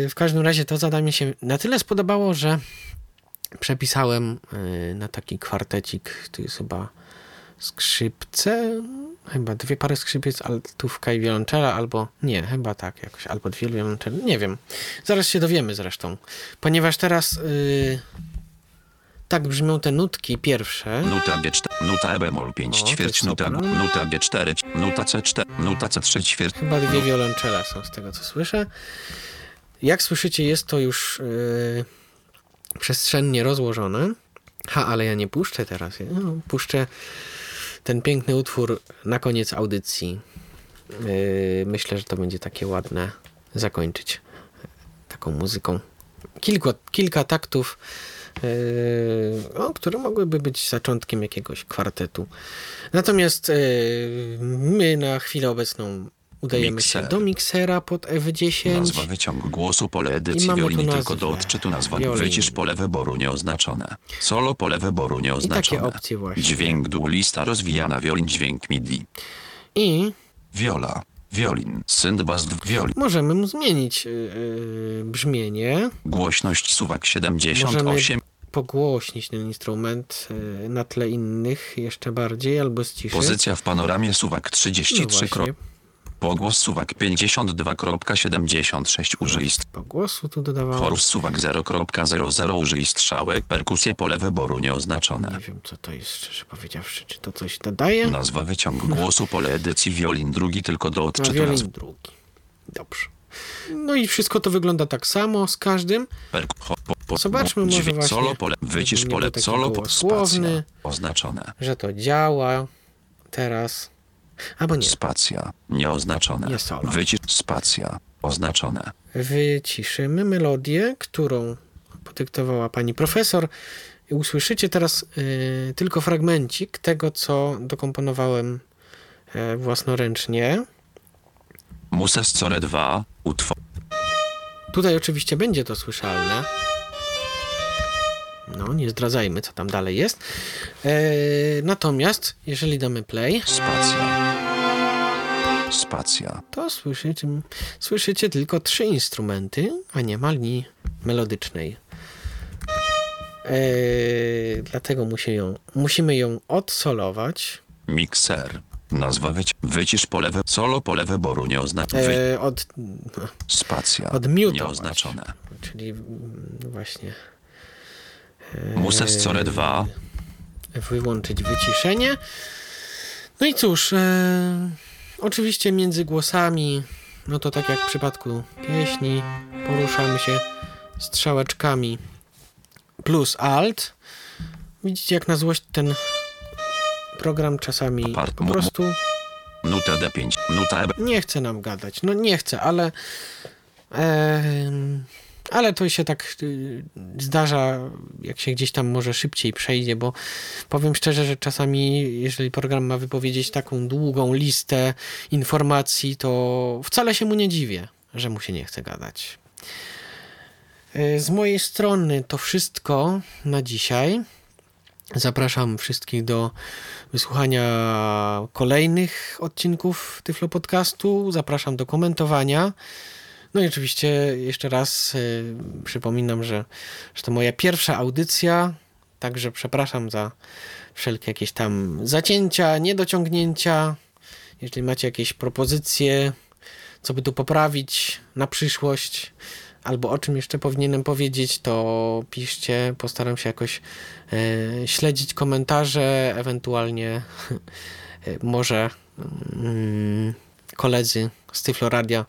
w każdym razie to zadanie się na tyle spodobało, że przepisałem y, na taki kwartecik, to jest chyba skrzypce, chyba dwie pary skrzypiec, altówka i wiolonczela, albo nie, chyba tak jakoś, albo dwie wiolonczele, nie wiem. Zaraz się dowiemy zresztą, ponieważ teraz yy, tak brzmią te nutki pierwsze. Nuta B4, nuta E bemol 5 O, to ćwierć, nuta, nuta B4, nuta C4, nuta C3 ćwierć. Chyba dwie wiolonczela są z tego, co słyszę. Jak słyszycie, jest to już yy, przestrzennie rozłożone. Ha, ale ja nie puszczę teraz. No, puszczę ten piękny utwór na koniec audycji. Yy, myślę, że to będzie takie ładne zakończyć taką muzyką. Kilku, kilka taktów, yy, o, które mogłyby być zaczątkiem jakiegoś kwartetu. Natomiast yy, my na chwilę obecną udajemy Mikser. się do miksera pod F10. Nazwa wyciąg głosu pole I edycji wiolini tylko do odczytu nazwa. Wiolin. Wycisz pole wyboru nieoznaczone. Solo pole wyboru nieoznaczone. opcje właśnie. Dźwięk dół lista rozwijana wiolin dźwięk MIDI. I Viola. Wiolin. Syndbas wiolin. możemy mu zmienić yy, brzmienie. Głośność suwak 78. Możemy pogłośnić ten instrument yy, na tle innych jeszcze bardziej albo ściszyć. Pozycja w panoramie suwak No 33. Pogłos suwak 52.76 użyj st- po głosu tu dodawałem. Chorus suwak 0.00 użyj strzałek. Perkusje pole wyboru nieoznaczone. Nie wiem co to jest szczerze powiedziawszy, czy to coś dodaje? Nazwa wyciąg głosu pole edycji wiolin drugi tylko do odczytu wiolin nazw. drugi. Dobrze. No i wszystko to wygląda tak samo z każdym. Zobaczmy może właśnie, Solo pole, wycisz pole, solo spacja, oznaczone. że to działa teraz. Albo nie. Spacja, nieoznaczone. Nie solo. Wycisz, spacja, oznaczone. Wyciszymy melodię, którą podyktowała pani profesor. Usłyszycie teraz y, tylko fragmencik tego, co dokomponowałem y, własnoręcznie. Muses Core 2, utwór. Tutaj oczywiście będzie to słyszalne. No, nie zdradzajmy, co tam dalej jest. E, natomiast, jeżeli damy play, Spacja. Spacja. to słyszycie, słyszycie tylko trzy instrumenty, a nie ma linii melodycznej. E, dlatego musi ją, musimy ją odsolować. Mikser. Nazwa wyci wycisz pole wy solo pole wyboru nieoznaczone. Wy E, od, spacja. odmutować. Nieoznaczone. czyli mm, właśnie Muses Core 2, wyłączyć wyciszenie. No i cóż, e, oczywiście między głosami, no to tak jak w przypadku pieśni, poruszamy się strzałeczkami plus alt. Widzicie, jak na złość ten program czasami po prostu nuta D5, nuta E nie chce nam gadać. No nie chce, ale em, ale to się tak y, zdarza, jak się gdzieś tam może szybciej przejdzie, bo powiem szczerze, że czasami, jeżeli program ma wypowiedzieć taką długą listę informacji, to wcale się mu nie dziwię, że mu się nie chce gadać. Y, Z mojej strony to wszystko na dzisiaj. Zapraszam wszystkich do wysłuchania kolejnych odcinków Tyflo Podcastu. Zapraszam do komentowania. No i oczywiście jeszcze raz y, przypominam, że, że to moja pierwsza audycja, także przepraszam za wszelkie jakieś tam zacięcia, niedociągnięcia. Jeżeli macie jakieś propozycje, co by tu poprawić na przyszłość, albo o czym jeszcze powinienem powiedzieć, to piszcie. Postaram się jakoś e, śledzić komentarze, ewentualnie [LAUGHS] y, może mm, koledzy z Tyfloradia,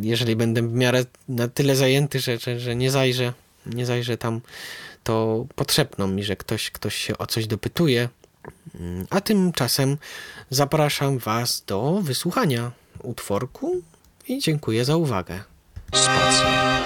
jeżeli będę w miarę na tyle zajęty, że, że, że nie zajrzę, nie zajrzę tam, to potrzebną mi, że ktoś, ktoś się o coś dopytuje. Mm, A tymczasem zapraszam Was do wysłuchania utworku i dziękuję za uwagę. Spacja.